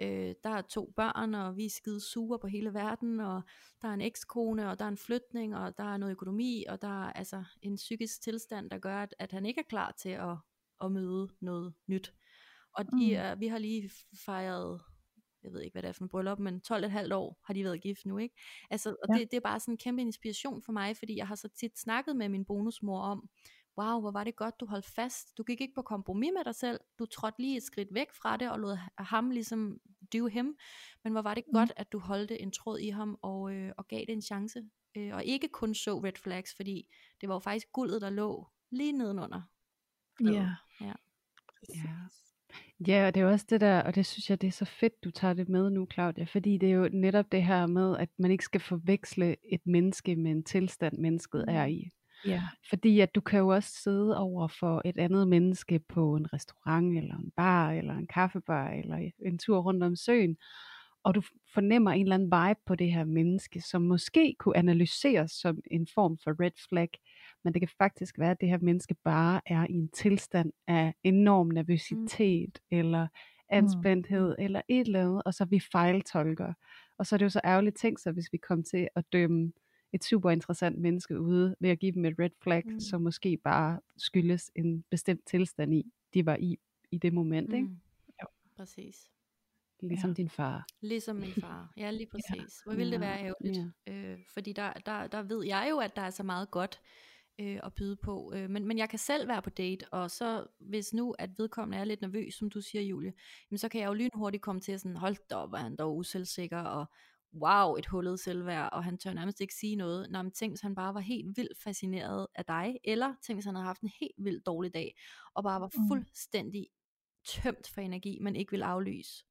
øh, der er to børn, og vi er skide sure på hele verden, og der er en ekskone, og der er en flytning, og der er noget økonomi, og der er altså en psykisk tilstand, der gør, at, at han ikke er klar til at, at møde noget nyt. Og de, Mm. er, vi har lige fejret jeg ved ikke, hvad det er for en bryllup, men 12,5 år har de været gift nu, ikke? Altså, og Ja. det, det er bare sådan en kæmpe inspiration for mig, fordi jeg har så tit snakket med min bonusmor om, wow, hvor var det godt, du holdt fast. Du gik ikke på kompromis med dig selv. Du trådte lige et skridt væk fra det, og lod ham ligesom do him. Men hvor var det Mm. godt, at du holdte en tråd i ham, og, øh, og gav det en chance. Øh, og ikke kun så red flags, fordi det var jo faktisk guldet, der lå lige nedenunder. Ja. Ja. Ja. Ja, og det er også det der, og det synes jeg, det er så fedt, du tager det med nu, Claudia, fordi det er jo netop det her med, at man ikke skal forveksle et menneske med en tilstand, mennesket Mm. er i. Ja. Fordi at du kan jo også sidde over for et andet menneske på en restaurant, eller en bar, eller en kaffebar, eller en tur rundt om søen, og du fornemmer en eller anden vibe på det her menneske, som måske kunne analyseres som en form for red flag, men det kan faktisk være, at det her menneske bare er i en tilstand af enorm nervøsitet, mm. eller anspændthed, mm. eller et eller andet, og så vi fejltolker. Og så er det jo så ærgerligt tænkt sig, hvis vi kom til at dømme et super interessant menneske ude ved at give dem et red flag, Mm. mm. som måske bare skyldes en bestemt tilstand i, de var i i det moment, ikke? Mm. Præcis. Ligesom Ja. din far. Ligesom min far. Ja, lige præcis. Hvor ville det være ærgerligt. Øh, fordi der, der, der ved jeg jo, at der er så meget godt øh, at byde på. Øh, men, men jeg kan selv være på date, og så hvis nu, at vedkommende er lidt nervøs, som du siger, Julie, jamen, så kan jeg jo lynhurtigt komme til at sådan, hold da op, er han dog uselvsikker, og wow, et hullet selvværd, og han tør nærmest ikke sige noget. Nå, men tænk, han bare var helt vildt fascineret af dig, eller tænk, han havde haft en helt vildt dårlig dag, og bare var Mm. fuldstændig tømt for energi, men ikke vil aflyse.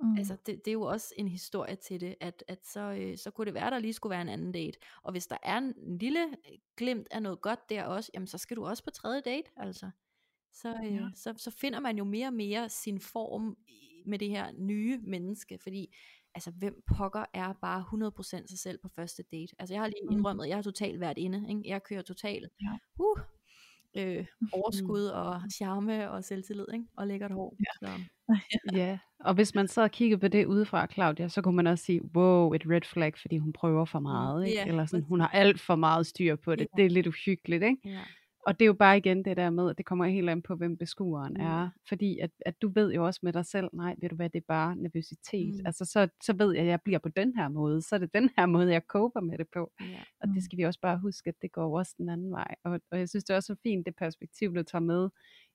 Mm. Altså, det, det er jo også en historie til det, at, at så, øh, så kunne det være, der lige skulle være en anden date. Og hvis der er en lille øh, glimt af noget godt der også, jamen så skal du også på tredje date, altså. Så, øh, Ja. så, så finder man jo mere og mere sin form med det her nye menneske, fordi altså hvem pokker er bare 100% sig selv på første date. Altså jeg har lige Mm. indrømmet, jeg har totalt været inde, ikke? jeg kører totalt Ja. uh, øh, overskud og charme og selvtillid, ikke? og lækkert hår. Ja. Så, Ja, og hvis man så kigger på det udefra, Claudia, så kunne man også sige, wow, et red flag, fordi hun prøver for meget, ikke? Ja, eller sådan, hun har alt for meget styr på det, Ja. det er lidt uhyggeligt, ikke? ja. Og det er jo bare igen det der med, at det kommer helt an på, hvem beskueren Mm. er. Fordi at, at du ved jo også med dig selv, nej, ved du hvad, det er bare nervøsitet. Mm. Altså så, så ved jeg, at jeg bliver på den her måde. Så er det den her måde, jeg coper med det på. ja. Og Mm. det skal vi også bare huske, at det går også den anden vej. Og, og jeg synes, det er også så fint, det perspektiv, du tager med,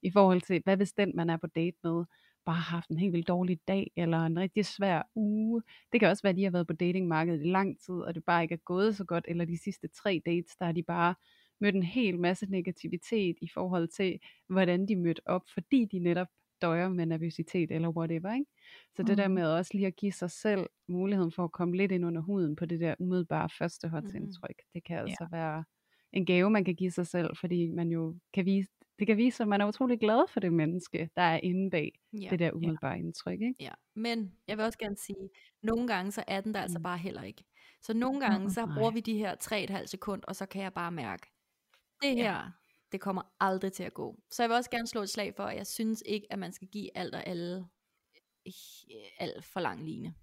i forhold til, hvad hvis den, man er på date med, bare har haft en helt vildt dårlig dag, eller en rigtig svær uge. Det kan også være, at de har været på datingmarkedet i lang tid, og det bare ikke er gået så godt, eller de sidste tre dates, der har de bare mødt en hel masse negativitet i forhold til, hvordan de mødte op, fordi de netop døjer med nervøsitet eller whatever. Ikke? Så det der Mhm. med også lige at give sig selv muligheden for at komme lidt ind under huden på det der umiddelbare førstehåndsindtryk, det kan altså være en gave, man kan give sig selv, fordi man jo kan vise, det kan vise, at man er utrolig glad for det menneske, der er inde bag Ja. det der umiddelbare indtryk. Ikke? Ja, men jeg vil også gerne sige, nogle gange så er den der altså Mm. bare heller ikke. Så nogle gange så bruger vi de her 3,5 sekund, og så kan jeg bare mærke, det Ja. her, det kommer aldrig til at gå. Så jeg vil også gerne slå et slag for, at jeg synes ikke, at man skal give alt og alle øh, alt for lang line.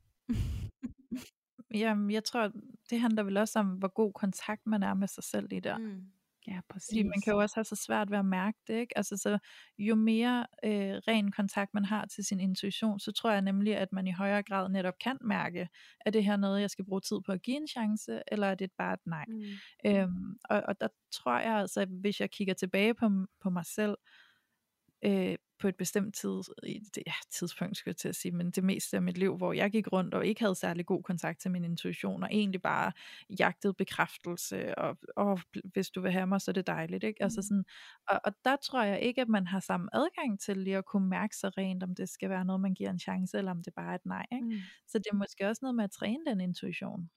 Jamen, jeg tror, det handler vel også om, hvor god kontakt man er med sig selv lige der. Mm. Ja, præcis. Fordi man kan jo også have så svært ved at mærke det, ikke? Altså, så jo mere øh, ren kontakt man har til sin intuition, så tror jeg nemlig, at man i højere grad netop kan mærke, er det her noget, jeg skal bruge tid på at give en chance, eller er det bare et nej? Mm. Øhm, og, og der tror jeg altså, hvis jeg kigger tilbage på, på mig selv, øh, på et bestemt tid, det, ja, tidspunkt, skulle jeg til at sige, men det meste af mit liv, hvor jeg gik rundt og ikke havde særlig god kontakt til min intuition, og egentlig bare jagtede bekræftelse, og, og hvis du vil have mig, så er det dejligt, ikke? Altså Mm. sådan, og, og der tror jeg ikke, at man har samme adgang til lige at kunne mærke sig rent, om det skal være noget, man giver en chance, eller om det bare er et nej, ikke? Mm. Så det er måske også noget med at træne den intuition.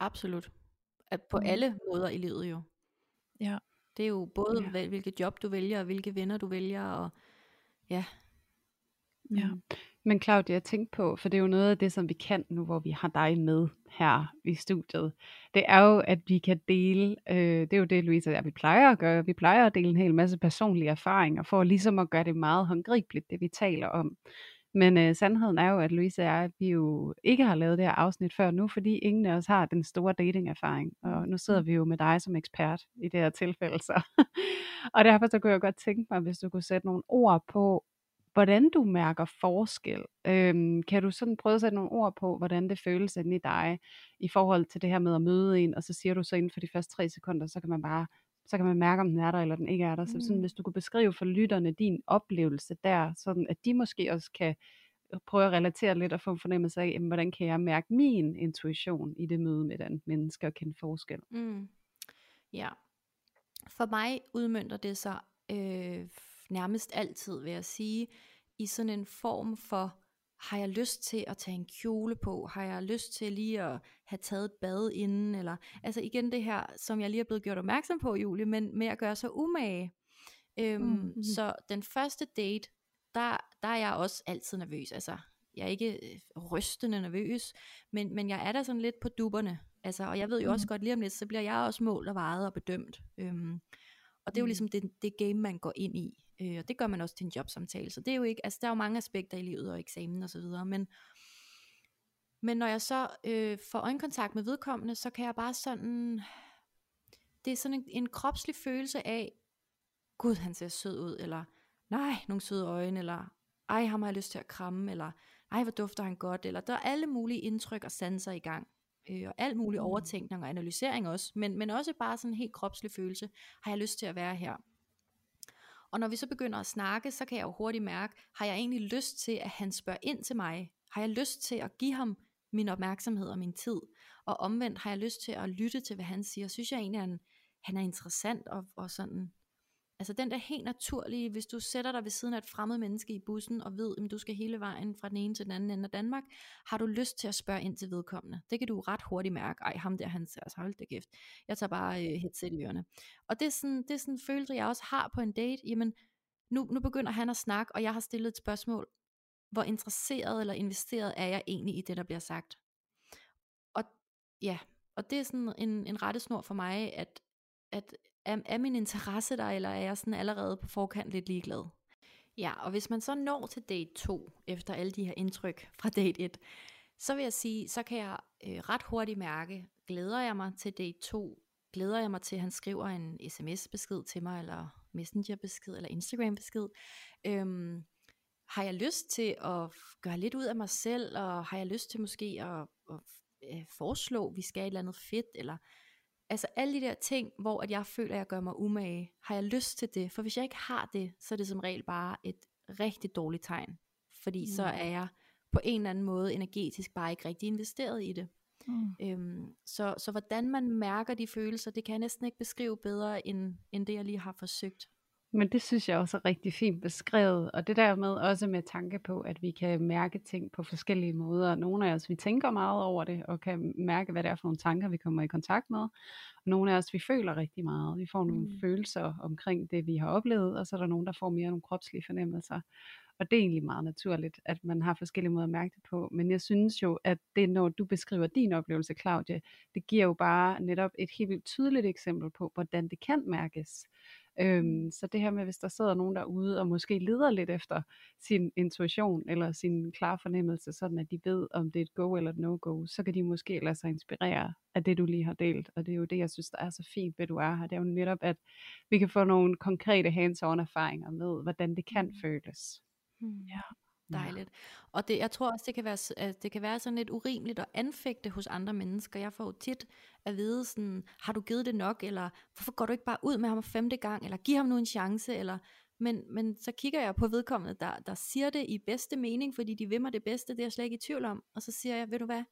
Absolut. At på Mm. alle måder i livet jo. Ja. Det er jo både, Ja. ja. hvilket job du vælger, og hvilke venner du vælger, og ja. Ja. Mm. Men Claudia, jeg tænkte på, for det er jo noget af det, som vi kan nu, hvor vi har dig med her i studiet. Det er jo, at vi kan dele, øh, det er jo det, Louise og jeg, vi plejer at gøre. Vi plejer at dele en hel masse personlige erfaringer, for ligesom at gøre det meget håndgribeligt, det vi taler om. Men øh, sandheden er jo, at Louise og jeg, vi jo ikke har lavet det her afsnit før nu, fordi ingen af os har den store datingerfaring. Og nu sidder vi jo med dig som ekspert i det her tilfælde. Så. og derfor så kunne jeg godt tænke mig, hvis du kunne sætte nogle ord på, hvordan du mærker forskel. Øhm, kan du sådan prøve at sætte nogle ord på, hvordan det føles inde i dig, i forhold til det her med at møde en, og så siger du så inden for de første tre sekunder, så kan man bare så kan man mærke, om den er der, eller den ikke er der. Så sådan, Mm. hvis du kunne beskrive for lytterne din oplevelse der, sådan at de måske også kan prøve at relatere lidt og få en fornemmelse af, jamen, hvordan kan jeg mærke min intuition i det møde med den menneske og kende forskel. Mm. Ja. For mig udmyndter det sig øh, nærmest altid, vil jeg sige, i sådan en form for, har jeg lyst til at tage en kjole på? Har jeg lyst til lige at have taget et bad inden? Eller, altså igen det her, som jeg lige er blevet gjort opmærksom på, Julie, men med at gøre sig umage. Øhm, Mhm. Så den første date, der, der er jeg også altid nervøs. Altså, jeg er ikke øh, rystende nervøs, men, men jeg er der sådan lidt på dupperne. Altså, og jeg ved jo også Mhm. godt, lige om lidt, så bliver jeg også målt og vejet og bedømt. Øhm, og det er jo Mm. ligesom det, det game, man går ind i. Øh, og det gør man også til en jobsamtale. Så det er jo ikke, altså der er jo mange aspekter i livet og eksamen og så videre. Men, men når jeg så øh, får øjenkontakt med vedkommende, så kan jeg bare sådan, det er sådan en, en kropslig følelse af, gud han ser sød ud, eller nej, nogle søde øjne, eller ej, ham har jeg lyst til at kramme, eller ej, hvor dufter han godt, eller der er alle mulige indtryk og sanser i gang. Øh, og alt mulig Mm. overtænkning og analysering også, men, men også bare sådan en helt kropslig følelse, har jeg lyst til at være her. Og når vi så begynder at snakke, så kan jeg jo hurtigt mærke, har jeg egentlig lyst til, at han spørger ind til mig? Har jeg lyst til at give ham min opmærksomhed og min tid? Og omvendt har jeg lyst til at lytte til, hvad han siger. Synes jeg egentlig, at han, han er interessant og, og sådan Altså den der helt naturlige, hvis du sætter dig ved siden af et fremmed menneske i bussen, og ved, at du skal hele vejen fra den ene til den anden ende af Danmark, har du lyst til at spørge ind til vedkommende. Det kan du ret hurtigt mærke. Ej, ham der, han ser altså, hold det gift. Jeg tager bare øh, headset i ørerne. Og det er, sådan, det er sådan en følelse, jeg også har på en date. Jamen, nu, nu begynder han at snakke, og jeg har stillet et spørgsmål. Hvor interesseret eller investeret er jeg egentlig i det, der bliver sagt? Og ja, og det er sådan en, en rettesnor for mig, at, at er, er min interesse der, eller er jeg sådan allerede på forkant lidt ligeglad? Ja, og hvis man så når til date 2, efter alle de her indtryk fra date 1, så vil jeg sige, så kan jeg øh, ret hurtigt mærke, glæder jeg mig til date 2, glæder jeg mig til, at han skriver en sms-besked til mig, eller messenger-besked, eller Instagram-besked. Øhm, har jeg lyst til at gøre lidt ud af mig selv, og har jeg lyst til måske at, at at foreslå, at vi skal et eller andet fedt, eller altså alle de der ting, hvor at jeg føler, at jeg gør mig umage, har jeg lyst til det? For hvis jeg ikke har det, så er det som regel bare et rigtig dårligt tegn. Fordi mm. så er jeg på en eller anden måde energetisk bare ikke rigtig investeret i det. Mm. Øhm, så, så hvordan man mærker de følelser, det kan jeg næsten ikke beskrive bedre, end, end det jeg lige har forsøgt. Men det synes jeg også er rigtig fint beskrevet, og det der med også med tanke på, at vi kan mærke ting på forskellige måder. Nogle af os, vi tænker meget over det, og kan mærke, hvad det er for nogle tanker, vi kommer i kontakt med. Og nogle af os, vi føler rigtig meget. Vi får nogle mm. følelser omkring det, vi har oplevet, og så er der nogen, der får mere nogle kropslige fornemmelser. Og det er egentlig meget naturligt, at man har forskellige måder at mærke det på. Men jeg synes jo, at det, når du beskriver din oplevelse, Claudia, det giver jo bare netop et helt vildt tydeligt eksempel på, hvordan det kan mærkes. Øhm, så det her med, hvis der sidder nogen derude og måske leder lidt efter sin intuition eller sin klare fornemmelse, sådan at de ved, om det er et go eller et no-go, så kan de måske lade sig inspirere af det, du lige har delt. Og det er jo det, jeg synes, der er så fint ved, du er her. Det er jo netop, at vi kan få nogle konkrete hands-on erfaringer med, hvordan det kan føles. Hmm. Ja. Dejligt. Og det, jeg tror også, det kan, være, at det kan være sådan lidt urimeligt at anfægte hos andre mennesker. Jeg får jo tit at vide sådan, har du givet det nok, eller hvorfor går du ikke bare ud med ham femte gang, eller giv ham nu en chance, eller men, men så kigger jeg på vedkommende, der, der siger det i bedste mening, fordi de vil mig det bedste, det er jeg slet ikke i tvivl om. Og så siger jeg, ved du hvad,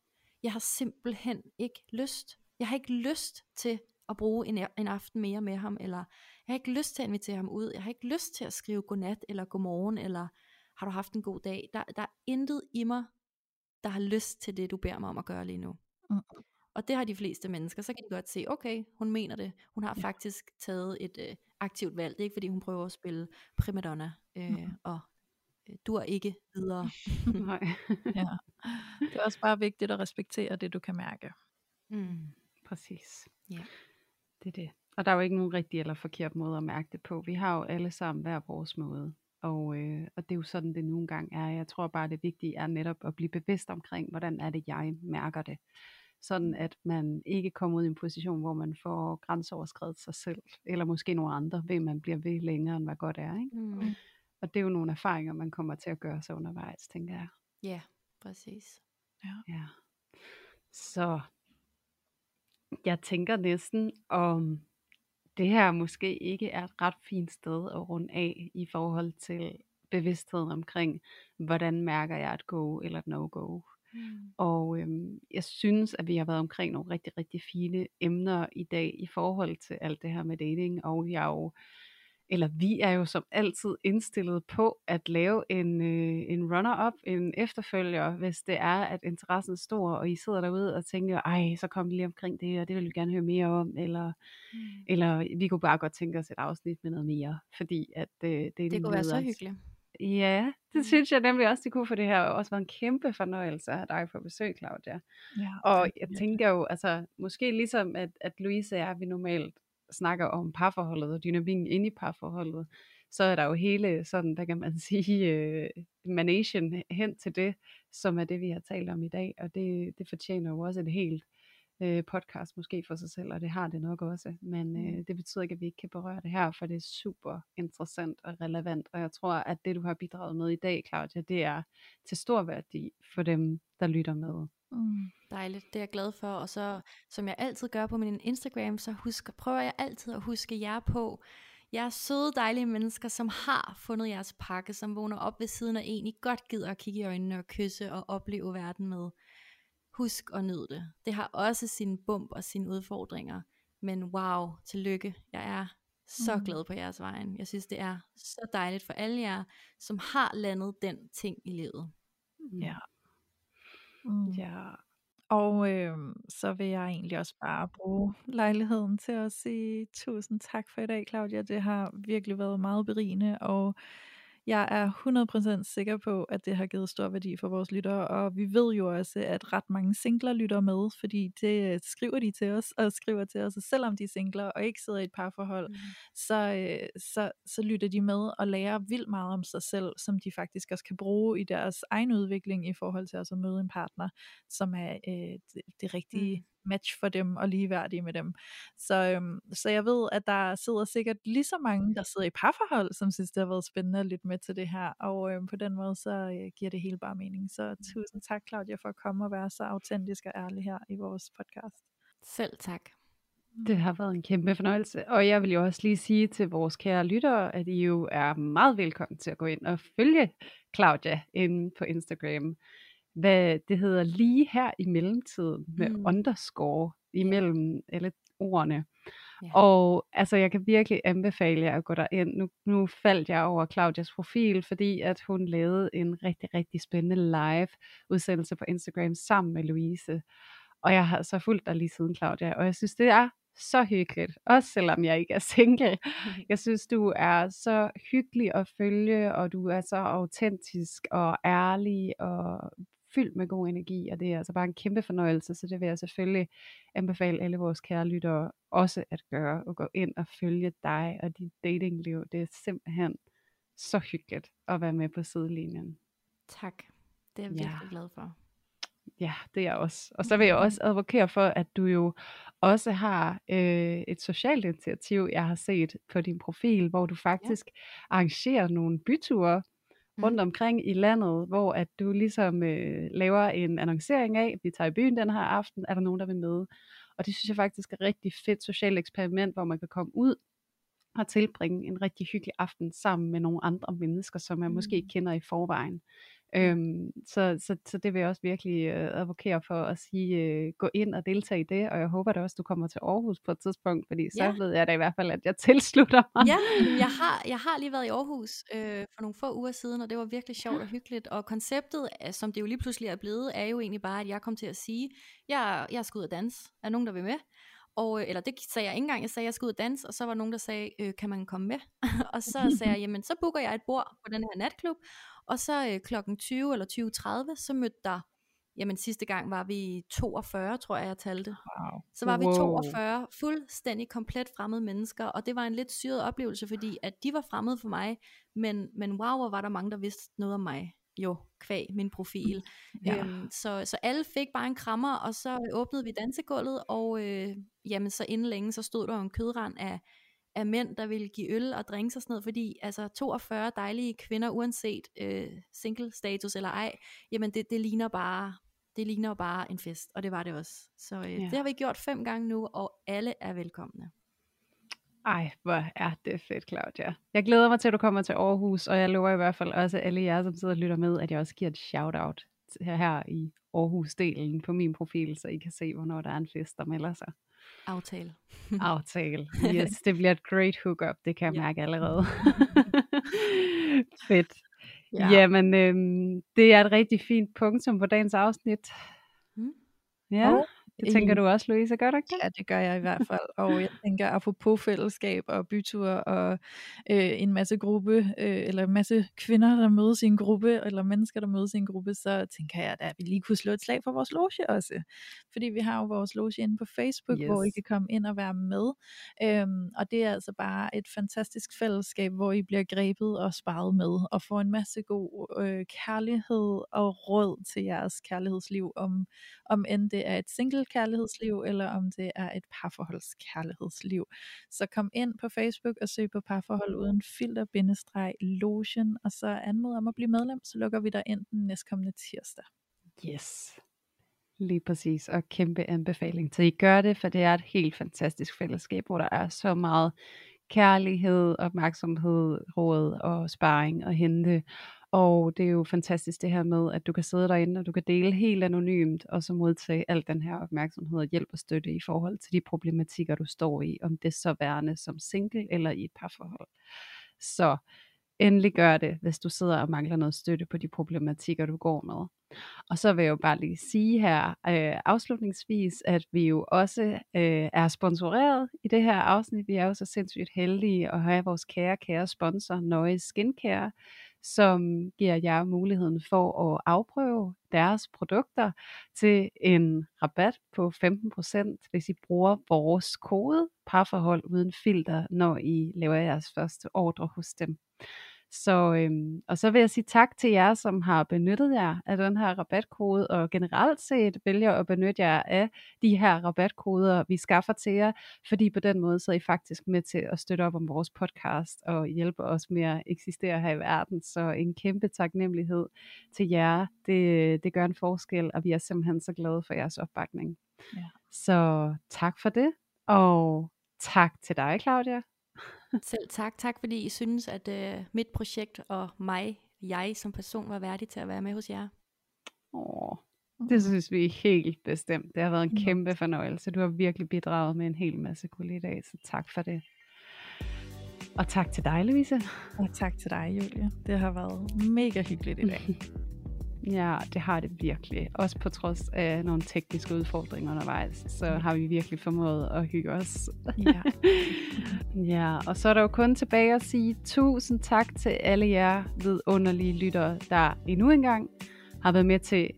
jeg har simpelthen ikke lyst. Jeg har ikke lyst til at bruge en, en aften mere med ham, eller jeg har ikke lyst til at invitere ham ud, jeg har ikke lyst til at skrive godnat, eller godmorgen, eller har du haft en god dag? Der, der er intet i mig, der har lyst til det, du beder mig om at gøre lige nu. Mm. Og det har de fleste mennesker. Så kan de godt se, okay, hun mener det. Hun har Ja. faktisk taget et øh, aktivt valg. Det er ikke fordi, hun prøver at spille primadonna. Øh, Mm. Og øh, du er ikke videre. Nej. Ja. Det er også bare vigtigt at respektere det, du kan mærke. Mm. Præcis. Ja. Det er det. Og der er jo ikke nogen rigtig eller forkert måde at mærke det på. Vi har jo alle sammen hver vores måde. Og, øh, og det er jo sådan, det nogle gange er. Jeg tror bare, det vigtige er netop at blive bevidst omkring, hvordan er det, jeg mærker det. Sådan at man ikke kommer ud i en position, hvor man får grænseoverskrevet sig selv, eller måske nogle andre, ved man bliver ved længere, end hvad godt er. Ikke? Mm. Og det er jo nogle erfaringer, man kommer til at gøre sig undervejs, tænker jeg. Ja, præcis. Ja. Ja. Så jeg tænker næsten, om det her måske ikke er et ret fint sted at runde af i forhold til bevidstheden omkring, hvordan mærker jeg et go eller et no-go. Mm. Og øhm, jeg synes, at vi har været omkring nogle rigtig, rigtig fine emner i dag i forhold til alt det her med dating, og jeg er jo, eller vi er jo som altid indstillet på at lave en, øh, en runner-up, en efterfølger, hvis det er, at interessen er stor, og I sidder derude og tænker, ej, så kom vi lige omkring det, og det vil vi gerne høre mere om, eller, Mm. eller vi kunne bare godt tænke os et afsnit med noget mere, fordi at øh, det, Det kunne være så hyggeligt. Ja, det Mm. synes jeg nemlig også, det kunne for det her også været en kæmpe fornøjelse at have dig på besøg, Claudia. Ja, Og jeg tænker jo, altså måske ligesom at, at Louise og jeg, vi normalt snakker om parforholdet og dynamikken inde i parforholdet, så er der jo hele sådan, hvad kan man sige, øh, manation hen til det, som er det, vi har talt om i dag, og det, det fortjener jo også et helt øh, podcast måske for sig selv, og det har det nok også, men øh, det betyder ikke, at vi ikke kan berøre det her, for det er super interessant og relevant, og jeg tror, at det, du har bidraget med i dag, Claudia, det er til stor værdi for dem, der lytter med. Mm. Dejligt, det er jeg glad for. Og så, som jeg altid gør på min Instagram, så husk, prøver jeg altid at huske jer på. Jeg er søde, dejlige mennesker, som har fundet jeres pakke, som vågner op ved siden af en, I godt gider at kigge i øjnene og kysse og opleve verden med. Husk at nyde det. Det har også sine bump og sine udfordringer. Men wow, tillykke. Jeg er så Mm. glad på jeres vejen. Jeg synes, det er så dejligt for alle jer, som har landet den ting i livet. Ja. Mm. Ja, Og øh, så vil jeg egentlig også bare bruge lejligheden til at sige tusind tak for i dag, Claudia. Det har virkelig været meget berigende, og jeg er 100% sikker på, at det har givet stor værdi for vores lyttere, og vi ved jo også, at ret mange singler lytter med, fordi det øh, skriver de til os, og skriver til os, og selvom de er singler og ikke sidder i et parforhold, Mm. så, øh, så, så lytter de med og lærer vildt meget om sig selv, som de faktisk også kan bruge i deres egen udvikling i forhold til også at møde en partner, som er øh, det, det rigtige Mm. Match for dem og ligeværdige med dem. Så, øhm, så jeg ved, at der sidder sikkert lige så mange, der sidder i parforhold, som synes, det har været spændende at lytte med til det her, og øhm, på den måde, så øh, giver det hele bare mening. Så tusind tak, Claudia, for at komme og være så autentisk og ærlig her i vores podcast. Selv tak. Det har været en kæmpe fornøjelse, og jeg vil jo også lige sige til vores kære lyttere, at I jo er meget velkommen til at gå ind og følge Claudia inde på Instagram. Hvad det hedder lige her i mellemtiden med Mm. underscore imellem alle ordene. Ja. Og altså, jeg kan virkelig anbefale jer at gå derind. Nu, nu faldt jeg over Claudias profil, fordi at hun lavede en rigtig, rigtig spændende live udsendelse på Instagram sammen med Louise. Og jeg har så fulgt dig lige siden, Claudia, og jeg synes, det er så hyggeligt, også selvom jeg ikke er single. Jeg synes, du er så hyggelig at følge, og du er så autentisk og ærlig og fyldt med god energi, og det er altså bare en kæmpe fornøjelse, så det vil jeg selvfølgelig anbefale alle vores kære lyttere også at gøre, og gå ind og følge dig og dit datingliv. Det er simpelthen så hyggeligt at være med på sidelinjen. Tak. Det er jeg Ja. virkelig glad for. Ja, det er jeg også. Og så vil jeg også advokere for, at du jo også har øh, et socialt initiativ, jeg har set på din profil, hvor du faktisk arrangerer nogle byture rundt Mm. omkring i landet, hvor at du ligesom øh, laver en annoncering af, vi tager i byen den her aften, er der nogen, der vil med? Og det synes jeg faktisk er et rigtig fedt socialt eksperiment, hvor man kan komme ud og tilbringe en rigtig hyggelig aften sammen med nogle andre mennesker, som man mm. måske ikke kender i forvejen. Øhm, så, så, så det vil jeg også virkelig øh, advokere for at sige, øh, gå ind og deltage i det, og jeg håber da også, du kommer til Aarhus på et tidspunkt, fordi så Ja. ved jeg da i hvert fald, at jeg tilslutter mig. Ja, jeg har, jeg har lige været i Aarhus øh, for nogle få uger siden, og det var virkelig sjovt og hyggeligt. Og konceptet, øh, som det jo lige pludselig er blevet, er jo egentlig bare, at jeg kom til at sige, jeg, jeg skal ud og danse. Er nogen, der vil med? Og, øh, eller det sagde jeg ikke engang, jeg sagde, jeg skal ud og danse, og så var nogen, der sagde, øh, kan man komme med? og så sagde jeg, jamen så booker jeg et bord på den her natklub, og så øh, klokken 20 eller 20.30, så mødte der, jamen sidste gang var vi 42, tror jeg, jeg talte. Wow. Så var vi Wow. 42 fuldstændig komplet fremmede mennesker, og det var en lidt syret oplevelse, fordi at de var fremmede for mig, men, men wow, hvor var der mange, der vidste noget om mig, jo, kvæg min profil. Ja. Øhm, så, så alle fik bare en krammer, og så åbnede vi dansegulvet, og øh, jamen så inden længe, så stod der en kødrand af, af mænd, der ville give øl og drinks og sådan noget, fordi altså 42 dejlige kvinder, uanset øh, single status eller ej, jamen det, det ligner bare det ligner bare en fest, og det var det også. Så øh, ja. det har vi gjort fem gange nu, og alle er velkomne. Ej, hvor er det fedt, Claudia. Jeg glæder mig til, at du kommer til Aarhus, og jeg lover i hvert fald også alle jer, som sidder og lytter med, at jeg også giver et shout-out her, her i Aarhus-delen på min profil, så I kan se, hvornår der er en fest, der melder sig. Aftale. Aftale. Yes, det bliver et great hookup, det kan jeg mærke allerede. Fedt. Ja. Jamen, øhm, det er et rigtig fint punktum på dagens afsnit. Mm. Ja. Og det tænker du også, Louise, gør du ikke det? Ja, det gør jeg i hvert fald. Og jeg tænker, apropos fællesskab og bytur og øh, en masse gruppe, øh, eller en masse kvinder, der mødes i en gruppe, eller mennesker, der mødes i en gruppe, så tænker jeg, at vi lige kunne slå et slag for vores loge også. Fordi vi har jo vores loge inde på Facebook, yes. hvor I kan komme ind og være med. Øhm, og det er altså bare et fantastisk fællesskab, hvor I bliver grebet og sparet med, og får en masse god øh, kærlighed og råd til jeres kærlighedsliv, om, om end det er et single kærlighedsliv, eller om det er et parforholdskærlighedsliv. Så kom ind på Facebook og søg på parforhold uden filter, bindestreg, lotion, og så anmod om at blive medlem, så lukker vi dig ind den næstkommende tirsdag. Yes. Lige præcis, og kæmpe anbefaling til, I gør det, for det er et helt fantastisk fællesskab, hvor der er så meget kærlighed, opmærksomhed, råd og sparring og hente. Og det er jo fantastisk det her med, at du kan sidde derinde, og du kan dele helt anonymt, og så modtage al den her opmærksomhed og hjælp og støtte i forhold til de problematikker, du står i, om det så værende som single eller i et parforhold. Så endelig gør det, hvis du sidder og mangler noget støtte på de problematikker, du går med. Og så vil jeg jo bare lige sige her øh, afslutningsvis, at vi jo også øh, er sponsoreret i det her afsnit. Vi er jo så sindssygt heldige at have vores kære, kære sponsor, Noise Skincare, som giver jer muligheden for at afprøve deres produkter til en rabat på 15%, hvis I bruger vores kode parforhold uden filter, når I laver jeres første ordre hos dem. Så, øhm, og så vil jeg sige tak til jer, som har benyttet jer af den her rabatkode, og generelt set vælger at benytte jer af de her rabatkoder, vi skaffer til jer, fordi på den måde så er I faktisk med til at støtte op om vores podcast og hjælpe os med at eksistere her i verden. Så en kæmpe taknemmelighed til jer. Det, det gør en forskel, og vi er simpelthen så glade for jeres opbakning. Ja. Så tak for det, og tak til dig, Claudia. Selv tak. Tak fordi I synes, at uh, mit projekt og mig, jeg som person, var værdig til at være med hos jer. Åh, det synes vi helt bestemt. Det har været en kæmpe fornøjelse. Du har virkelig bidraget med en hel masse guld i dag, så tak for det. Og tak til dig, Louise. Og tak til dig, Julie. Det har været mega hyggeligt i dag. Ja, det har det virkelig. Også på trods af nogle tekniske udfordringer undervejs, så har vi virkelig formået at hygge os. Ja. ja, og så er der jo kun tilbage at sige tusind tak til alle jer vidunderlige lyttere, der endnu engang har været med til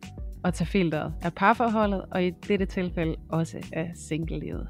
at tage filteret af parforholdet, og i dette tilfælde også af single-livet.